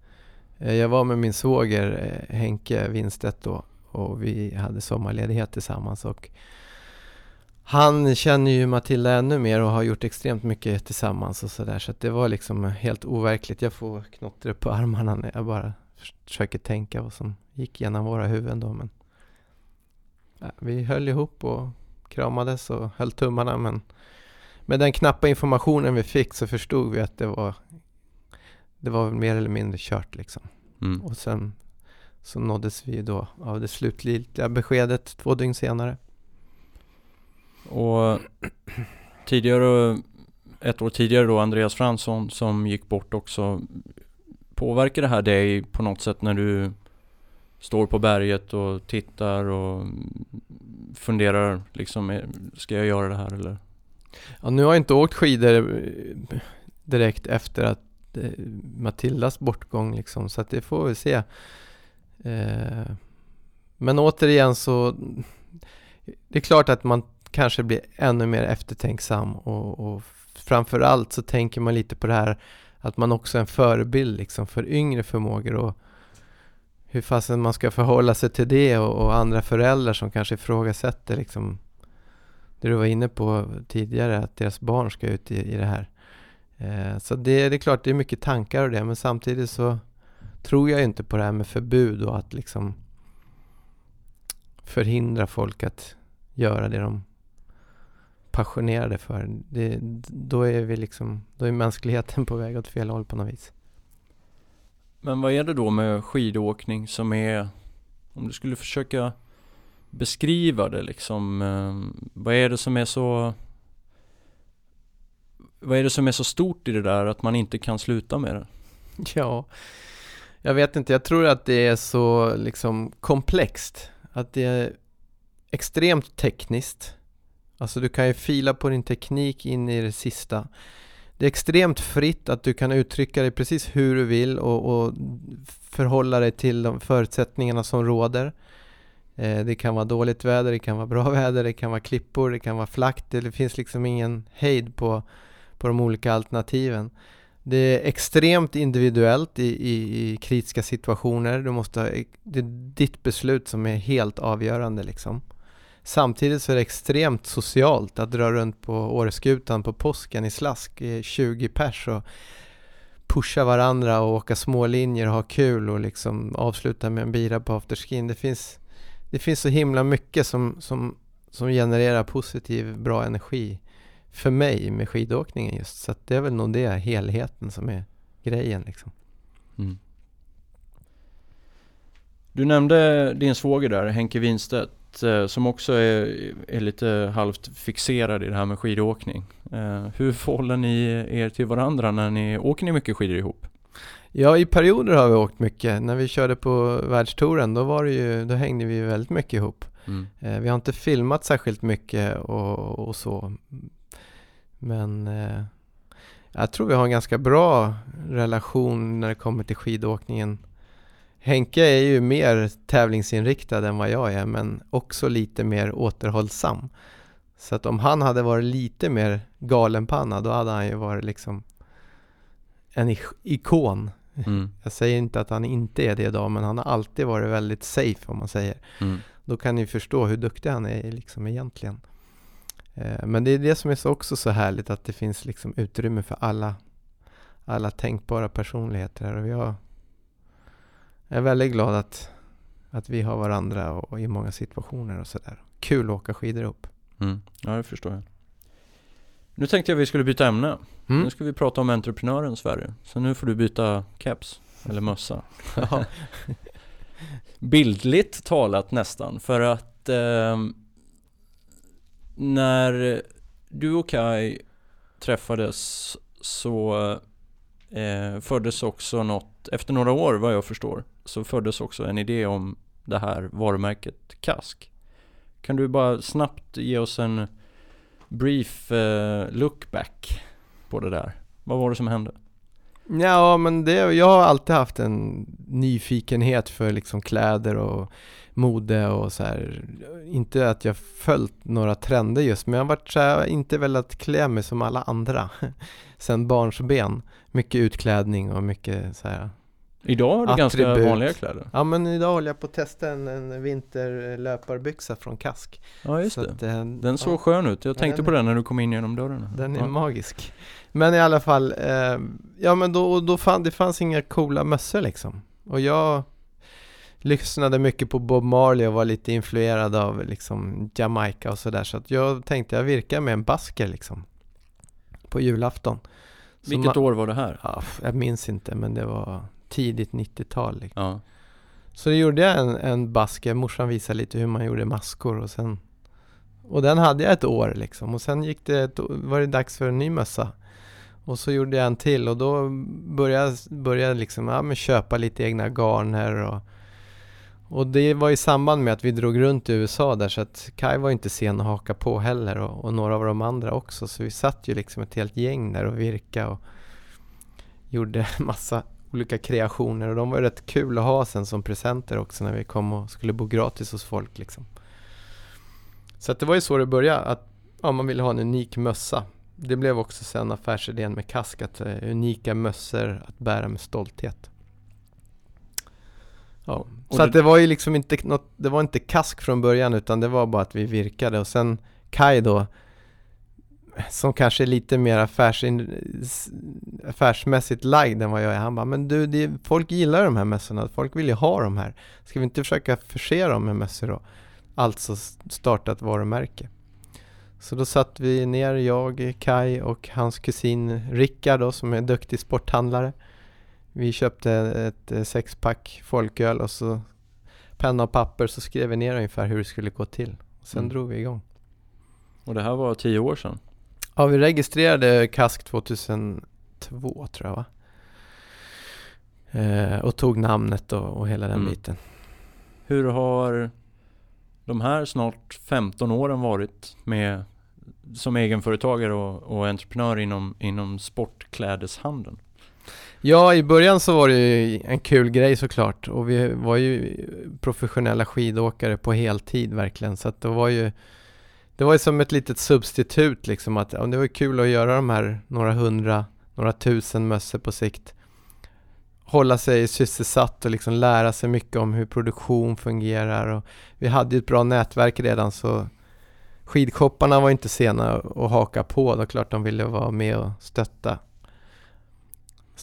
Eh, jag var med min svåger eh, Henke Winstedt då och vi hade sommarledighet tillsammans och han känner ju Matilda ännu mer och har gjort extremt mycket tillsammans och sådär så att det var liksom helt overkligt. Jag får knottra på armarna när jag bara försöker tänka vad som gick genom våra huvuden då men ja, vi höll ihop och kramades och höll tummarna men med den knappa informationen vi fick så förstod vi att det var det var mer eller mindre kört liksom. Mm. Och sen så nåddes vi då av det slutliga beskedet två dygn senare. Och tidigare, ett år tidigare då, Andreas Fransson som gick bort också. Påverkar det här dig på något sätt när du står på berget och tittar och funderar liksom, ska jag göra det här eller? Ja, nu har jag inte åkt skidor eh, direkt efter att eh, Matildas bortgång liksom, så att det får vi se. Eh, men återigen så det är klart att man kanske blir ännu mer eftertänksam och, och framförallt så tänker man lite på det här att man också är en förebild liksom för yngre förmågor och hur fasen man ska förhålla sig till det och, och, andra föräldrar som kanske ifrågasätter liksom det du var inne på tidigare att deras barn ska ut i, i det här. Eh, så det, det är klart det är mycket tankar och det men samtidigt så tror jag inte på det här med förbud och att liksom förhindra folk att göra det de passionerade för. Det, då är vi liksom, då är mänskligheten på väg åt fel håll på något vis. Men vad är det då med skidåkning som är, om du skulle försöka beskriva det liksom, eh, vad är det som är så vad är det som är så stort i det där att man inte kan sluta med det? Ja, jag vet inte. Jag tror att det är så liksom komplext. Att det är extremt tekniskt. Alltså du kan ju fila på din teknik in i det sista. Det är extremt fritt att du kan uttrycka dig precis hur du vill och, och förhålla dig till de förutsättningarna som råder. Eh, det kan vara dåligt väder, det kan vara bra väder, det kan vara klippor, det kan vara flackt. Det finns liksom ingen hejd på, på de olika alternativen. Det är extremt individuellt i, i, i kritiska situationer. Du måste ha, det är ditt beslut som är helt avgörande liksom. Samtidigt så är det extremt socialt att dra runt på Åreskutan på påsken i slask, 20 pers och pusha varandra och åka små linjer och ha kul och liksom avsluta med en bira på afterskin. Det finns, det finns så himla mycket som, som, som genererar positiv, bra energi för mig med skidåkningen just. Så det är väl nog det, helheten som är grejen liksom. Mm. Du nämnde din svåger där, Henke Winstedt, eh, som också är, är lite halvt fixerad i det här med skidåkning. Eh, hur förhåller ni er till varandra när ni åker ni mycket skidor ihop? Ja, i perioder har vi åkt mycket. När vi körde på världstouren, då, var det ju, då hängde vi väldigt mycket ihop. Mm. Eh, vi har inte filmat särskilt mycket och, och så. Men eh, jag tror vi har en ganska bra relation när det kommer till skidåkningen. Henke är ju mer tävlingsinriktad än vad jag är men också lite mer återhållsam. Så att om han hade varit lite mer galenpanna då hade han ju varit liksom en ikon. Mm. Jag säger inte att han inte är det idag men han har alltid varit väldigt safe om man säger. Mm. Då kan ni förstå hur duktig han är liksom egentligen. Eh, men det är det som är så också så härligt att det finns liksom utrymme för alla, alla tänkbara personligheter. Och jag är väldigt glad att, att vi har varandra och, och i många situationer och sådär. Kul att åka skidor ihop. Mm. Ja, det förstår jag. Nu tänkte jag att vi skulle byta ämne. Mm. Nu ska vi prata om entreprenören Sverige. Så nu får du byta caps, eller mössa. Bildligt talat nästan, för att eh, när du och Kai träffades så eh, föddes också något, efter några år vad jag förstår, så föddes också en idé om det här varumärket Kask. Kan du bara snabbt ge oss en brief eh, look back på det där? Vad var det som hände? Ja, men det, jag har alltid haft en nyfikenhet för liksom kläder och mode och så här. Inte att jag följt några trender just, men jag har varit så här, inte velat klä mig som alla andra sen barnsben. Mycket utklädning och mycket så här Idag har du ganska vanliga kläder. Ja men idag håller jag på att testa en, en vinterlöparbyxa från Kask. Ja just det. Att, den såg ja. skön ut. Jag tänkte ja, på den när du kom in genom dörren. Den är ja. magisk. Men i alla fall, eh, ja men då, då fann, det fanns inga coola mössor liksom. Och jag lyssnade mycket på Bob Marley och var lite influerad av liksom Jamaica och sådär. Så att jag tänkte jag virkar med en basker liksom. På julafton. Vilket år var det här? Ja, jag minns inte men det var tidigt 90-tal. Liksom. Ja. Så då gjorde jag en, en basker, morsan visade lite hur man gjorde maskor och sen Och den hade jag ett år liksom och sen gick det ett, var det dags för en ny mössa. Och så gjorde jag en till och då började jag liksom, ja, men köpa lite egna garner och och det var i samband med att vi drog runt i USA där så att Kai var inte sen att haka på heller och, och, några av de andra också så vi satt ju liksom ett helt gäng där och virka och gjorde massa olika kreationer och de var rätt kul att ha sen som presenter också när vi kom och skulle bo gratis hos folk liksom. Så att det var ju så det började, att ja, man ville ha en unik mössa. Det blev också sen affärsidén med Kask, att uh, unika mössor att bära med stolthet. Ja. Så det... att det var ju liksom inte något, det var inte Kask från början utan det var bara att vi virkade och sen Kai då som kanske är lite mer affärsin, affärsmässigt lagd än vad jag är. Han bara, men du, det, folk gillar de här mössorna, folk vill ju ha de här. Ska vi inte försöka förse dem med mössor då? Alltså starta ett varumärke. Så då satt vi ner, jag, Kai och hans kusin Rickard då, som är duktig sporthandlare. Vi köpte ett eh, sexpack folköl och så penna och papper så skrev vi ner ungefär hur det skulle gå till. Och sen mm. drog vi igång. Och det här var tio år sedan? Ja, vi registrerade KASK 2002 tror jag va? Eh, och tog namnet och, och hela den mm. biten. Hur har de här snart 15 åren varit med som egenföretagare och, och entreprenör inom, inom sportklädeshandeln? Ja, i början så var det ju en kul grej såklart och vi var ju professionella skidåkare på heltid verkligen så att det var ju det var ju som ett litet substitut liksom att ja, det var kul att göra de här några hundra, några tusen mössor på sikt hålla sig sysselsatt och liksom lära sig mycket om hur produktion fungerar och vi hade ju ett bra nätverk redan så skidshopparna var inte sena att haka på. Det var klart de ville vara med och stötta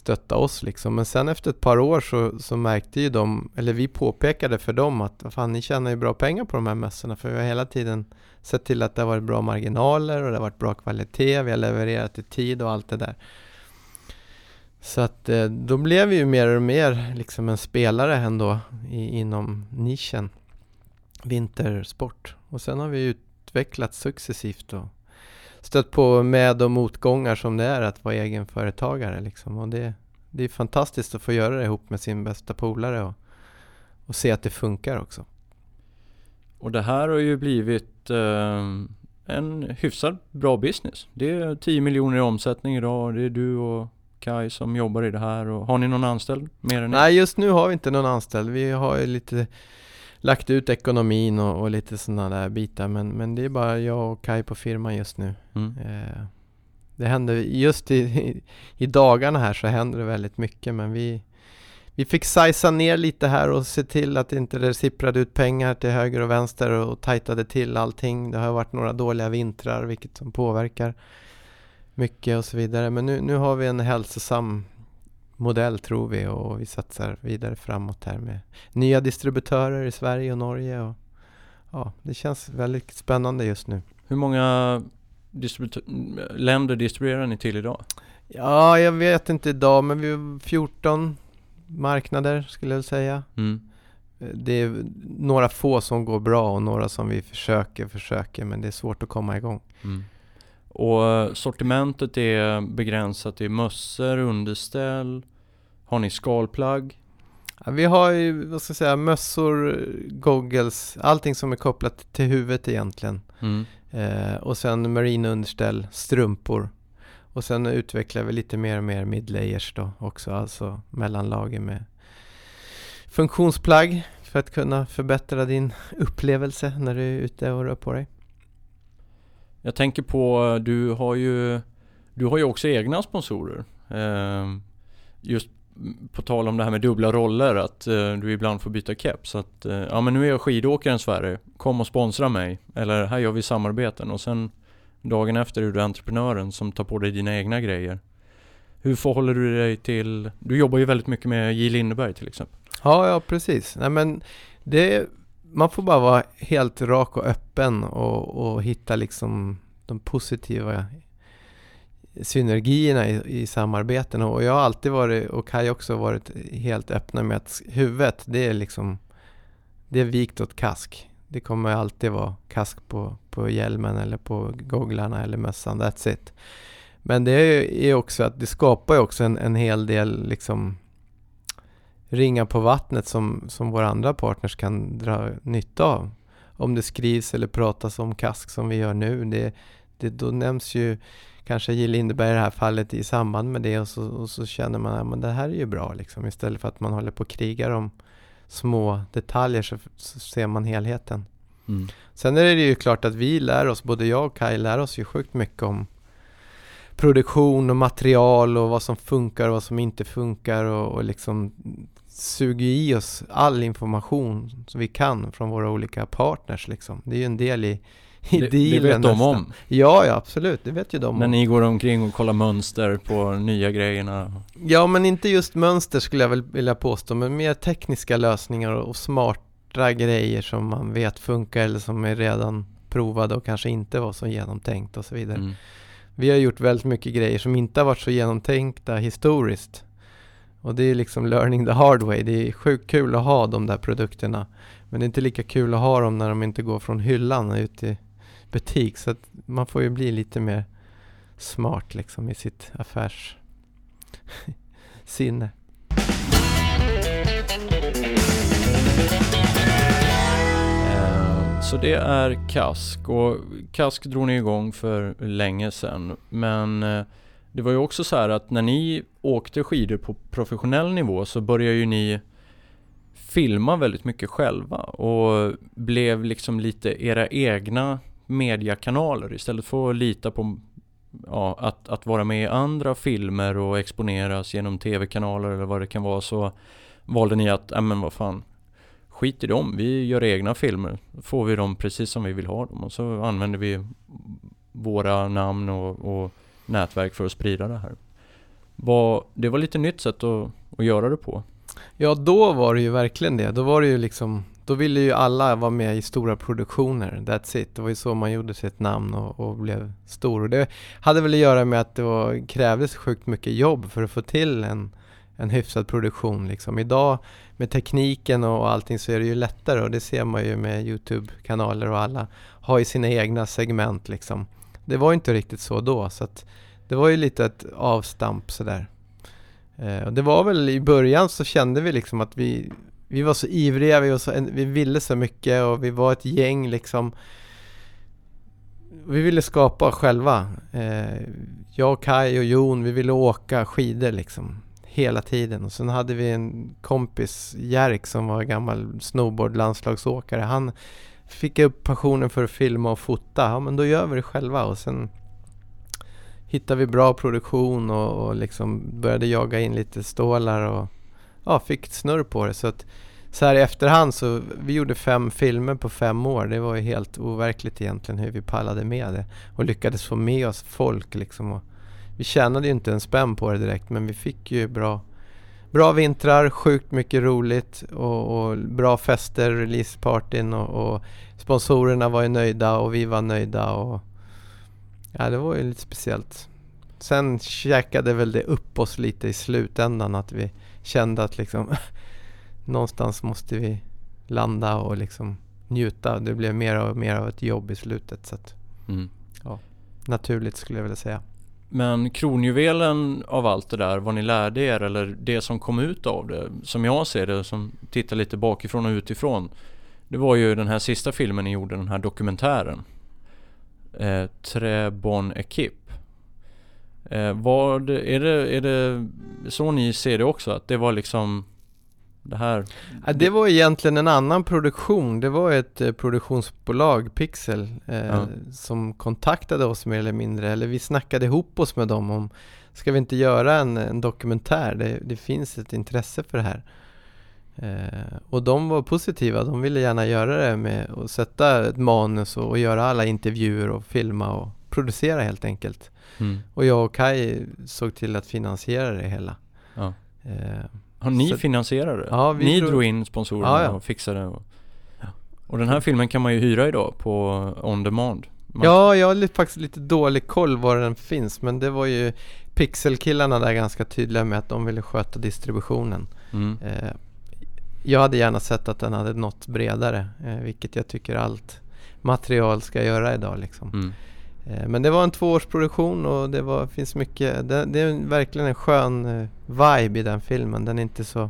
stötta oss liksom. Men sen efter ett par år så, så märkte ju de, eller vi påpekade för dem att fan ni tjänar ju bra pengar på de här mössorna för vi har hela tiden sett till att det har varit bra marginaler och det har varit bra kvalitet, vi har levererat i tid och allt det där. Så att eh, då blev vi ju mer och mer liksom en spelare ändå i, inom nischen vintersport. Och sen har vi utvecklats successivt och stött på med och motgångar som det är att vara egenföretagare liksom. Och det, det är fantastiskt att få göra det ihop med sin bästa polare och, och se att det funkar också. Och det här har ju blivit eh, en hyfsat bra business. Det är 10 miljoner i omsättning idag. Det är du och Kai som jobbar i det här. Och har ni någon anställd mer än Nej, just nu har vi inte någon anställd. Vi har ju lite lagt ut ekonomin och, och lite sådana där bitar. Men, men det är bara jag och Kai på firman just nu. Mm. Eh, det händer, just i, i, i, dagarna här så händer det väldigt mycket. Men vi, vi fick sajsa ner lite här och se till att inte det sipprade ut pengar till höger och vänster och tajtade till allting. Det har varit några dåliga vintrar vilket som påverkar mycket och så vidare. Men nu, nu har vi en hälsosam modell tror vi och vi satsar vidare framåt här med nya distributörer i Sverige och Norge. Och, ja, det känns väldigt spännande just nu. Hur många länder distribuerar ni till idag? Ja, jag vet inte idag men vi har 14 marknader skulle jag säga. Mm. Det är några få som går bra och några som vi försöker, försöker men det är svårt att komma igång. Mm. Och sortimentet är begränsat till mössor, underställ, har ni skalplagg? Ja, vi har ju, vad ska jag säga, mössor, goggles, allting som är kopplat till huvudet egentligen. Mm. Eh, och sen marinunderställ, strumpor. Och sen utvecklar vi lite mer och mer midlayers då också, alltså mellanlager med funktionsplagg för att kunna förbättra din upplevelse när du är ute och rör på dig. Jag tänker på, du har ju, du har ju också egna sponsorer. Eh, just på tal om det här med dubbla roller, att eh, du ibland får byta keps. Så att, eh, ja men nu är jag skidåkaren Sverige, kom och sponsra mig. Eller här gör vi samarbeten och sen dagen efter är du entreprenören som tar på dig dina egna grejer. Hur förhåller du dig till, du jobbar ju väldigt mycket med J Lindeberg till exempel. Ja, ja precis. Nej men det, man får bara vara helt rak och öppen och, och hitta liksom de positiva synergierna i, i samarbeten och jag har alltid varit, och Kaj också varit helt öppna med att huvudet det är liksom det är vikt åt kask. Det kommer alltid vara kask på, på hjälmen eller på gogglarna eller mössan, that's it. Men det är också att det skapar ju också en, en hel del liksom ringar på vattnet som, som våra andra partners kan dra nytta av. Om det skrivs eller pratas om kask som vi gör nu, det, det, då nämns ju kanske J. Lindeberg i det här fallet i samband med det och så, och så känner man att det här är ju bra liksom. Istället för att man håller på och krigar om små detaljer så, så ser man helheten. Mm. Sen är det ju klart att vi lär oss, både jag och Kaj lär oss ju sjukt mycket om produktion och material och vad som funkar och vad som inte funkar och, och liksom suger i oss all information som vi kan från våra olika partners liksom. Det är ju en del i i det, dealen Det vet de om? Ja, ja absolut, det vet ju de När om. ni går omkring och kollar mönster på nya grejerna? Ja, men inte just mönster skulle jag väl vilja påstå, men mer tekniska lösningar och smarta grejer som man vet funkar eller som är redan provade och kanske inte var så genomtänkt och så vidare. Mm. Vi har gjort väldigt mycket grejer som inte har varit så genomtänkta historiskt. Och det är liksom learning the hard way. Det är sjukt kul att ha de där produkterna. Men det är inte lika kul att ha dem när de inte går från hyllan ut i butik. Så att man får ju bli lite mer smart liksom i sitt affärssinne. Eh, så det är Kask och Kask drog ni igång för länge sedan. Men eh, det var ju också så här att när ni åkte skidor på professionell nivå så började ju ni filma väldigt mycket själva och blev liksom lite era egna mediakanaler istället för att lita på ja, att, att vara med i andra filmer och exponeras genom tv-kanaler eller vad det kan vara så valde ni att, ja men vad fan skit i dem, vi gör egna filmer. Får vi dem precis som vi vill ha dem och så använder vi våra namn och, och nätverk för att sprida det här. Var, det var lite nytt sätt att, att göra det på. Ja, då var det ju verkligen det. Då var det ju liksom då ville ju alla vara med i stora produktioner, that's it. Det var ju så man gjorde sitt namn och, och blev stor. Och det hade väl att göra med att det var, krävdes sjukt mycket jobb för att få till en, en hyfsad produktion. Liksom. Idag med tekniken och allting så är det ju lättare och det ser man ju med Youtube-kanaler och alla har ju sina egna segment liksom. Det var inte riktigt så då så att det var ju lite ett avstamp sådär. Eh, och det var väl i början så kände vi liksom att vi, vi var så ivriga, vi, var så, vi ville så mycket och vi var ett gäng liksom. Vi ville skapa själva. Eh, jag, Kai och Jon, vi ville åka skidor liksom hela tiden. Och sen hade vi en kompis, Jerk, som var gammal snowboardlandslagsåkare. Han fick jag upp passionen för att filma och fota. Ja, men då gör vi det själva och sen hittade vi bra produktion och, och liksom började jaga in lite stålar och ja, fick snurr på det. Så att så här i efterhand så, vi gjorde fem filmer på fem år. Det var ju helt overkligt egentligen hur vi pallade med det. Och lyckades få med oss folk liksom. Och vi tjänade ju inte en spänn på det direkt men vi fick ju bra, bra vintrar, sjukt mycket roligt och, och bra fester, releasepartyn och, och sponsorerna var ju nöjda och vi var nöjda. Och, ja, det var ju lite speciellt. Sen käkade väl det upp oss lite i slutändan att vi kände att liksom någonstans måste vi landa och liksom njuta. Det blev mer och mer av ett jobb i slutet. Så att, mm. ja, naturligt skulle jag vilja säga. Men kronjuvelen av allt det där, vad ni lärde er eller det som kom ut av det, som jag ser det, som tittar lite bakifrån och utifrån. Det var ju den här sista filmen ni gjorde, den här dokumentären. Eh, Träbon Ekip. Eh, vad, är, det, är det så ni ser det också? Att det var liksom det här? Det var egentligen en annan produktion. Det var ett eh, produktionsbolag, Pixel, eh, ja. som kontaktade oss mer eller mindre. Eller vi snackade ihop oss med dem om, ska vi inte göra en, en dokumentär? Det, det, finns ett intresse för det här. Eh, och de var positiva. De ville gärna göra det med att sätta ett manus och, och göra alla intervjuer och filma och producera helt enkelt. Mm. Och jag och Kai såg till att finansiera det hela. Ja. Eh, har ni så, finansierat det? Ja, vi ni drog, drog in sponsorerna ja, ja. och fixade och, och den här filmen kan man ju hyra idag på On Demand. Man... Ja, jag har faktiskt lite dålig koll var den finns men det var ju Pixelkillarna där ganska tydliga med att de ville sköta distributionen. Mm. Eh, jag hade gärna sett att den hade nått bredare, eh, vilket jag tycker allt material ska göra idag liksom. Mm. Eh, men det var en tvåårsproduktion och det var, finns mycket, det, det är verkligen en skön eh, vibe i den filmen. Den är inte så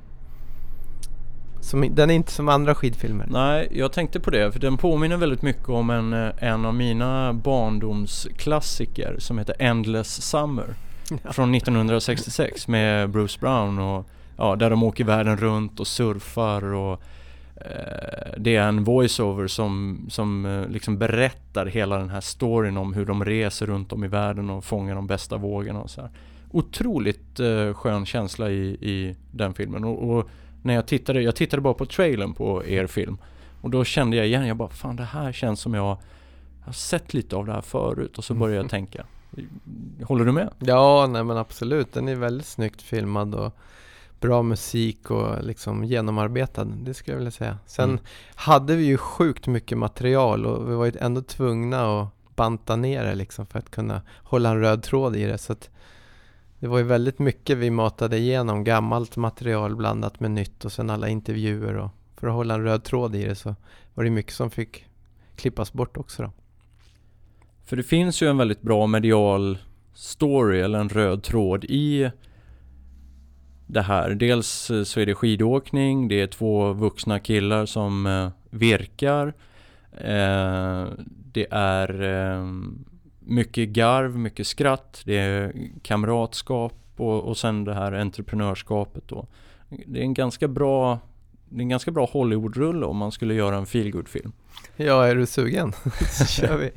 som, den är inte som andra skidfilmer. Nej, jag tänkte på det för den påminner väldigt mycket om en, eh, en av mina barndomsklassiker som heter Endless Summer. Ja. Från 1966 med Bruce Brown och ja, där de åker världen runt och surfar och Eh, det är en voiceover som, som eh, liksom berättar hela den här storyn om hur de reser runt om i världen och fångar de bästa vågorna och så här. Otroligt uh, skön känsla i, i den filmen och, och, när jag tittade, jag tittade bara på trailern på er film och då kände jag igen, jag bara fan det här känns som jag har sett lite av det här förut och så började jag tänka. Håller du med? Ja, nej men absolut. Den är väldigt snyggt filmad och bra musik och liksom genomarbetad, det skulle jag vilja säga. Sen mm. hade vi ju sjukt mycket material och vi var ju ändå tvungna att banta ner det liksom för att kunna hålla en röd tråd i det. Så att, det var ju väldigt mycket vi matade igenom, gammalt material blandat med nytt och sen alla intervjuer och för att hålla en röd tråd i det så var det mycket som fick klippas bort också då. För det finns ju en väldigt bra medial story eller en röd tråd i det här. Dels eh, så är det skidåkning, det är två vuxna killar som eh, virkar. Eh, det är ehm, mycket garv, mycket skratt, det är kamratskap och, och sen det här entreprenörskapet då. Det är en ganska bra det är en ganska bra Hollywood-rulle om man skulle göra en feelgood-film. Ja, är du sugen? så kör vi.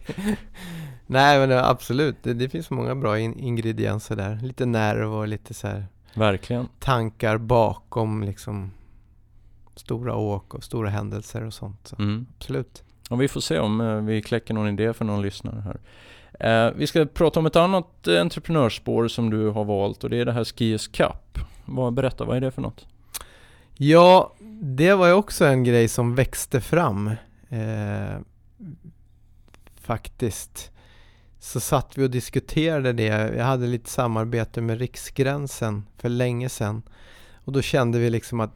Nej men absolut, det, det finns många bra in ingredienser där. Lite nerv och lite så här Verkligen. tankar bakom liksom stora åk och stora händelser och sånt. Så Mm. Absolut. Och vi får se om eh, vi kläcker någon idé för någon lyssnare här. Eh, vi ska prata om ett annat entreprenörsspår som du har valt och det är det här Skiers Cup. Vad, berätta, vad är det för något? Ja, det var ju också en grej som växte fram. Eh, faktiskt. Så satt vi och diskuterade det. Jag hade lite samarbete med Riksgränsen för länge sedan. Och då kände vi liksom att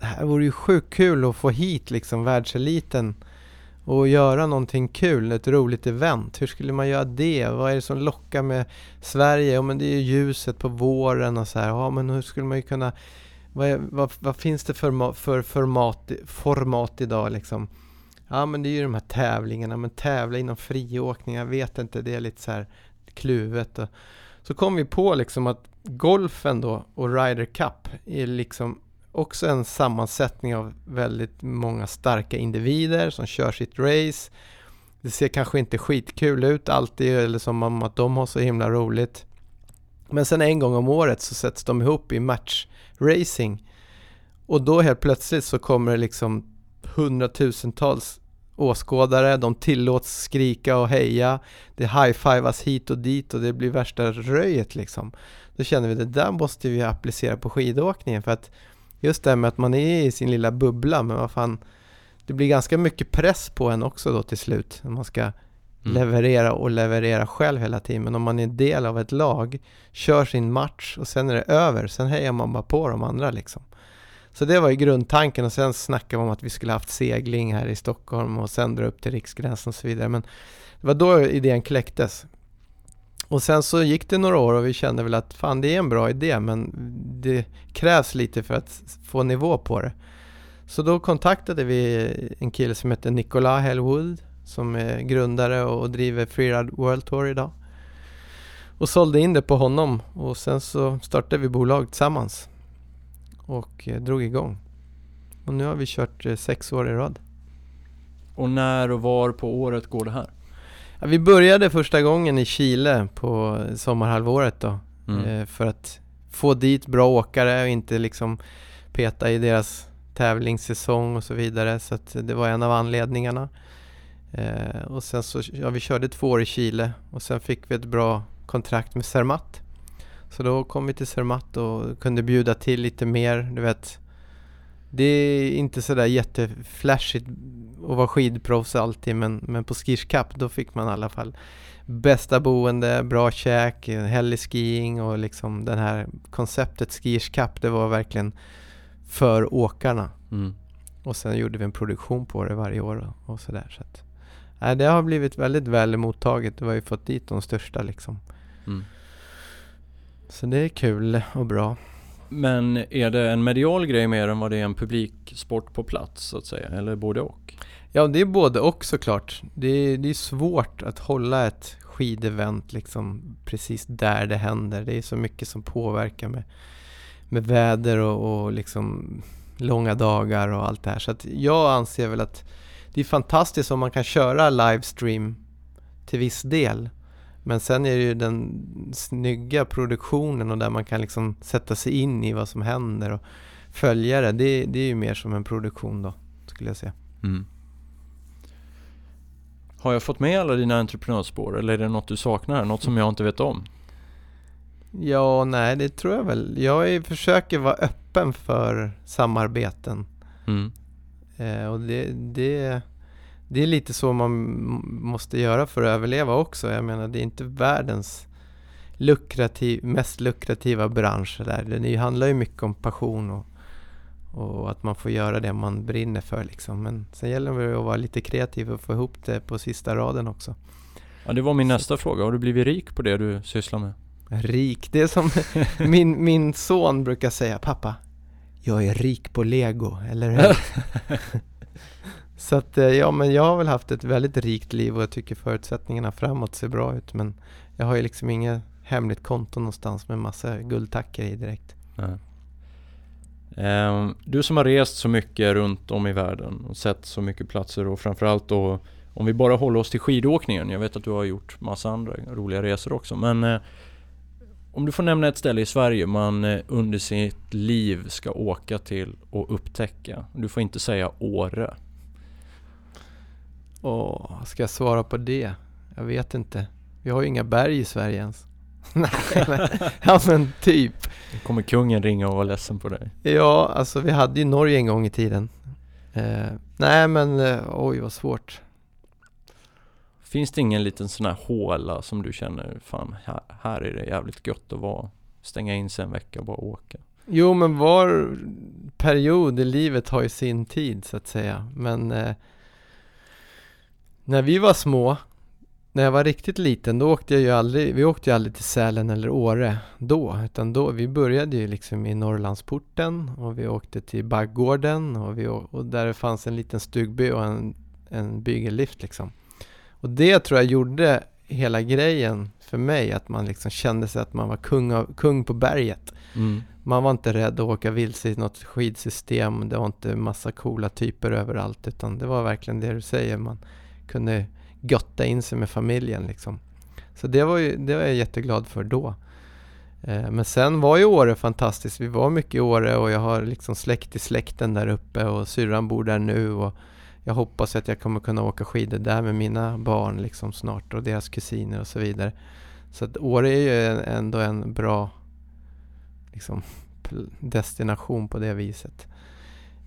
det här vore ju sjukt kul att få hit liksom världseliten och göra någonting kul, ett roligt event. Hur skulle man göra det? Vad är det som lockar med Sverige? Ja men det är ju ljuset på våren och så här. Ja men hur skulle man ju kunna vad, vad, vad finns det för, för format, format idag liksom? Ja men det är ju de här tävlingarna, men tävla inom friåkning, jag vet inte, det är lite så här kluvet. Och, så kom vi på liksom att golfen då och Ryder Cup är liksom också en sammansättning av väldigt många starka individer som kör sitt race. Det ser kanske inte skitkul ut alltid, eller som om att de har så himla roligt. Men sen en gång om året så sätts de ihop i matchracing. Och då helt plötsligt så kommer det liksom hundratusentals åskådare, de tillåts skrika och heja, det high-fivas hit och dit och det blir värsta röjet liksom. Då känner vi det där måste vi applicera på skidåkningen för att just det här med att man är i sin lilla bubbla, men vad fan, det blir ganska mycket press på en också då till slut, när man ska Mm. leverera och leverera själv hela tiden. Men om man är del av ett lag, kör sin match och sen är det över, sen hejar man bara på de andra liksom. Så det var ju grundtanken och sen snackade vi om att vi skulle haft segling här i Stockholm och sen dra upp till riksgränsen och så vidare. Men det var då idén kläcktes. Och sen så gick det några år och vi kände väl att fan det är en bra idé men det krävs lite för att få nivå på det. Så då kontaktade vi en kille som heter Nicola Hellwood som är grundare och driver Freeride World Tour idag. Och sålde in det på honom och sen så startade vi bolag tillsammans och eh, drog igång. Och nu har vi kört eh, sex år i rad. Och när och var på året går det här? Ja, vi började första gången i Chile på sommarhalvåret då. Mm. Eh, för att få dit bra åkare och inte liksom peta i deras tävlingssäsong och så vidare. Så det var en av anledningarna. Eh, och sen så, ja vi körde två år i Chile och sen fick vi ett bra kontrakt med Zermatt. Så då kom vi till Zermatt och kunde bjuda till lite mer, du vet. Det är inte sådär jätteflashigt att vara skidproffs alltid men, men på Skiers Cup då fick man i alla fall bästa boende, bra käk, heliskiing och liksom det här konceptet Skiers Cup det var verkligen för åkarna. Mm. Och sen gjorde vi en produktion på det varje år och, sådär. Så att, nej, det har blivit väldigt väl mottaget. Vi har ju fått dit de största liksom. Mm. Så det är kul och bra. Men är det en medial grej mer än vad det är en publiksport på plats så att säga? Eller både och? Ja, det är både och såklart. Det är, det är svårt att hålla ett skidevent liksom precis där det händer. Det är så mycket som påverkar med, med väder och, och liksom långa dagar och allt det här. Så att jag anser väl att det är fantastiskt om man kan köra livestream till viss del. Men sen är det ju den snygga produktionen och där man kan liksom sätta sig in i vad som händer och följa det. Det, det är ju mer som en produktion då, skulle jag säga. Mm. Har jag fått med alla dina entreprenörsspår eller är det något du saknar? Något som jag inte vet om? Ja, nej det tror jag väl. Jag är, försöker vara öppen för samarbeten. Mm. Eh, och det, det, det är lite så man måste göra för att överleva också. Jag menar, det är inte världens lukrativ, mest lukrativa bransch där. Det handlar ju mycket om passion och, och att man får göra det man brinner för liksom. Men sen gäller det att vara lite kreativ och få ihop det på sista raden också. Ja, det var min nästa fråga. Har du blivit rik på det du sysslar med? Rik? Det är som min, min son brukar säga, pappa, jag är rik på lego, eller hur? Så att, eh, ja men jag har väl haft ett väldigt rikt liv och jag tycker förutsättningarna framåt ser bra ut men jag har ju liksom inget hemligt konto någonstans med massa guldtackor i direkt. Nej. Ehm, du som har rest så mycket runt om i världen och sett så mycket platser och framförallt då om vi bara håller oss till skidåkningen. Jag vet att du har gjort massa andra roliga resor också men eh, om du får nämna ett ställe i Sverige man eh, under sitt liv ska åka till och upptäcka. Du får inte säga Åre. Åh, ska jag svara på det? Jag vet inte. Vi har ju inga berg i Sverige ens. Nej, men, ja men typ. Kommer kungen ringa och vara ledsen på dig? Ja, alltså vi hade ju Norge en gång i tiden. Eh, nej men, eh, oj vad svårt. Finns det ingen liten sån här håla som du känner, fan här, här är det jävligt gött att vara? Stänga in sig en vecka och bara åka. Jo men var period i livet har ju sin tid så att säga. Men eh, när vi var små, när jag var riktigt liten, då åkte jag ju aldrig, vi åkte ju aldrig till Sälen eller Åre då, utan då, vi började ju liksom i Norrlandsporten och vi åkte till Baggården och, vi, och där det fanns en liten stugby och en, en bygellift liksom. Och det tror jag gjorde hela grejen för mig, att man liksom kände sig att man var kung, av, kung på berget. Mm. Man var inte rädd att åka vilse i något skidsystem, det var inte massa coola typer överallt, utan det var verkligen det du säger, man kunde götta in sig med familjen liksom. Så det var, ju, det var jag jätteglad för då. Eh, men sen var ju Åre fantastiskt. Vi var mycket i Åre och jag har liksom släkt i släkten där uppe och syrran bor där nu och jag hoppas att jag kommer kunna åka skidor där med mina barn liksom snart och deras kusiner och så vidare. Så att Åre är ju ändå en bra liksom, destination på det viset.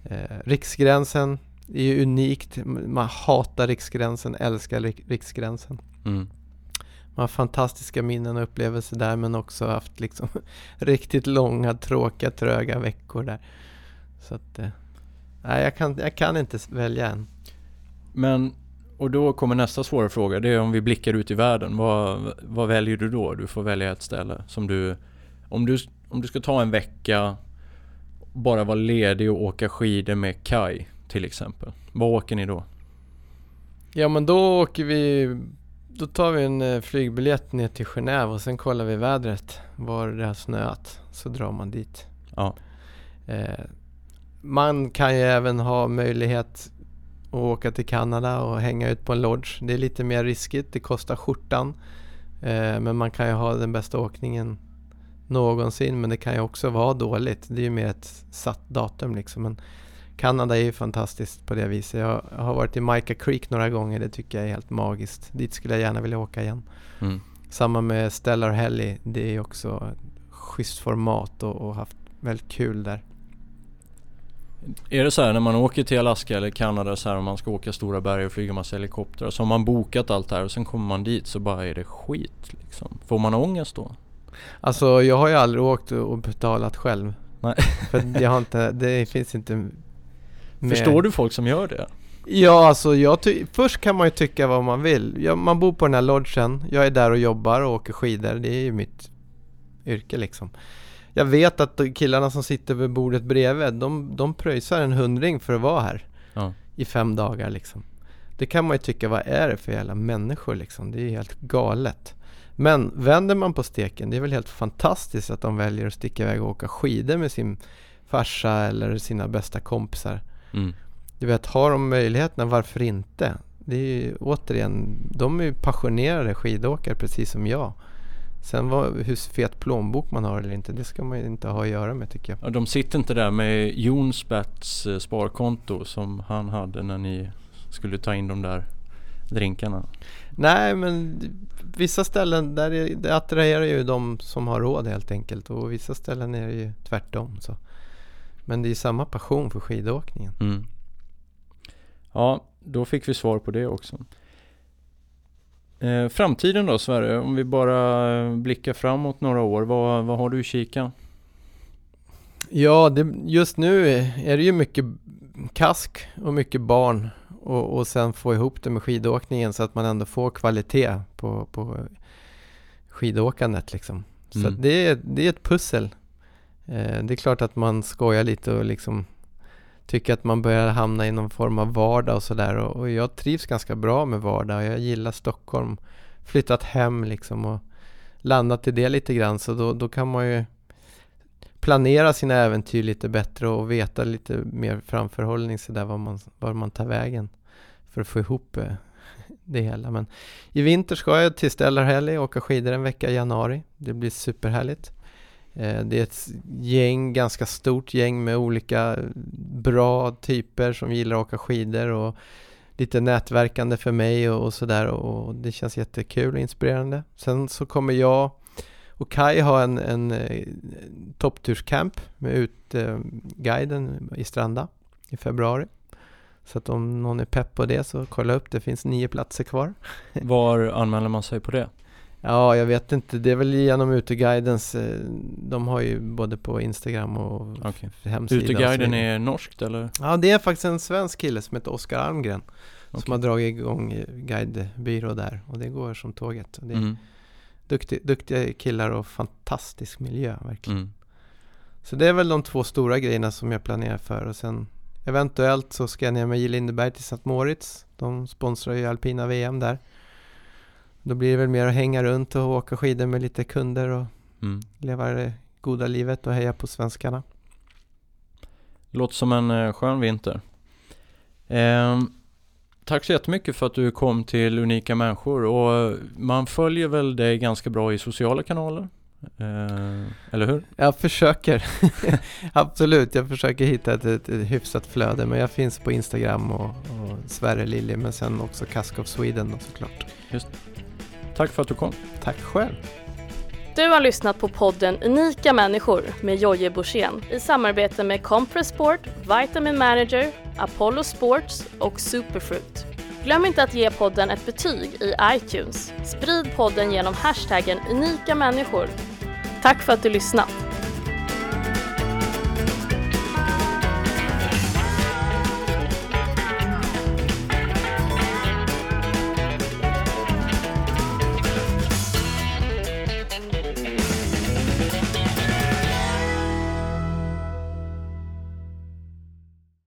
Eh, riksgränsen är ju unikt. Man hatar riksgränsen, älskar riksgränsen. Mm. Man har fantastiska minnen och upplevelser där men också haft liksom riktigt långa, tråkiga, tröga veckor där. Så att, eh, nej jag kan, jag kan inte välja än. Men, och då kommer nästa svåra fråga. Det är om vi blickar ut i världen. Vad, vad väljer du då? Du får välja ett ställe som du... Om du, om du ska ta en vecka, bara vara ledig och åka skidor med Kai till exempel. Vad åker ni då? Ja men då åker vi Då tar vi en eh, flygbiljett ner till Genève och sen kollar vi vädret Var det har snöat. Så drar man dit. Ja. Eh, Man kan ju även ha möjlighet Att åka till Kanada och hänga ut på en lodge. Det är lite mer riskigt, det kostar skjortan. Eh, Men man kan ju ha den bästa åkningen Någonsin men det kan ju också vara dåligt. Det är ju mer ett satt datum liksom. Men Kanada är ju fantastiskt på det viset. Jag har varit i Mica Creek några gånger. Det tycker jag är helt magiskt. Dit skulle jag gärna vilja åka igen. Mm. Samma med Stellar Helly. Det är också schysst format och, och haft väldigt kul där. Är det så här när man åker till Alaska eller Kanada så här om man ska åka stora berg och flyga massa helikoptrar så har man bokat allt det här och sen kommer man dit så bara är det skit liksom. Får man ångest då? Alltså jag har ju aldrig åkt och betalat själv. Nej. För jag har inte, det finns inte med... Förstår du folk som gör det? Ja, alltså jag först kan man ju tycka vad man vill. Jag, man bor på den här lodgen, jag är där och jobbar och åker skidor. Det är ju mitt yrke liksom. Jag vet att killarna som sitter vid bordet bredvid, de, de pröjsar en hundring för att vara här. Ja. I fem dagar liksom. Det kan man ju tycka, vad är det för jävla människor liksom? Det är helt galet. Men vänder man på steken, det är väl helt fantastiskt att de väljer att sticka iväg och åka skidor med sin farsa eller sina bästa kompisar. Mm. Du vet, har de möjligheterna, varför inte? Det är ju återigen, de är ju passionerade skidåkare precis som jag. Sen vad, hur fet plånbok man har eller inte, det ska man inte ha att göra med tycker jag. Ja, de sitter inte där med Jonsberts eh, sparkonto som han hade när ni skulle ta in de där drinkarna. Nej men vissa ställen där är, det attraherar ju de som har råd helt enkelt och vissa ställen är det ju tvärtom. Så. Men det är samma passion för skidåkningen. Mm. Ja, då fick vi svar på det också. Eh, framtiden då Sverre, om vi bara blickar framåt några år, vad, vad har du i kikan? Ja, det, just nu är det ju mycket kask och mycket barn och, och sen få ihop det med skidåkningen så att man ändå får kvalitet på, på skidåkandet liksom. Så mm. det, är, det är ett pussel. Eh, det är klart att man skojar lite och liksom tycker att man börjar hamna i någon form av vardag och sådär och, och jag trivs ganska bra med vardag. och Jag gillar Stockholm. Flyttat hem liksom och landat i det lite grann så då, då kan man ju planera sina äventyr lite bättre och veta lite mer framförhållning sådär var man, var man tar vägen för att få ihop eh, det hela. Men i vinter ska jag till Stellarhelg och åka skidor en vecka i januari. Det blir superhärligt. Eh, det är ett gäng, ganska stort gäng med olika bra typer som gillar att åka skidor och lite nätverkande för mig och, och sådär och det känns jättekul och inspirerande. Sen så kommer jag och Kai ha en, en, en toppturscamp med utguiden i Stranda i februari. Så att om någon är pepp på det så kolla upp, det finns nio platser kvar. Var anmäler man sig på det? Ja, jag vet inte. Det är väl genom Uteguidens. Eh, de har ju både på Instagram och okay. hemsida. Uteguiden är norskt eller? Ja, det är faktiskt en svensk kille som heter Oskar Almgren. Okay. Som har dragit igång guidebyrå där och det går som tåget. Det är mm. duktig, duktiga killar och fantastisk miljö verkligen. Mm. Så det är väl de två stora grejerna som jag planerar för och sen eventuellt så ska jag ner med J. Lindeberg till St. Moritz. De sponsrar ju alpina VM där. Då blir det väl mer att hänga runt och åka skidor med lite kunder och mm. leva det goda livet och heja på svenskarna. Låter som en eh, skön vinter. Eh, tack så jättemycket för att du kom till Unika Människor och man följer väl dig ganska bra i sociala kanaler? Eh, eller hur? Jag försöker. Absolut, jag försöker hitta ett, ett, ett, hyfsat flöde. Men jag finns på Instagram och, och Sverre Lilje, men sen också Cask of Sweden då, såklart. Just Tack för att du kom. Tack själv. Du har lyssnat på podden Unika människor med Jojje Borssén i samarbete med Compress Sport, Vitamin Manager, Apollo Sports och Superfruit. Glöm inte att ge podden ett betyg i iTunes. Sprid podden genom hashtaggen unika människor. Tack för att du lyssnat.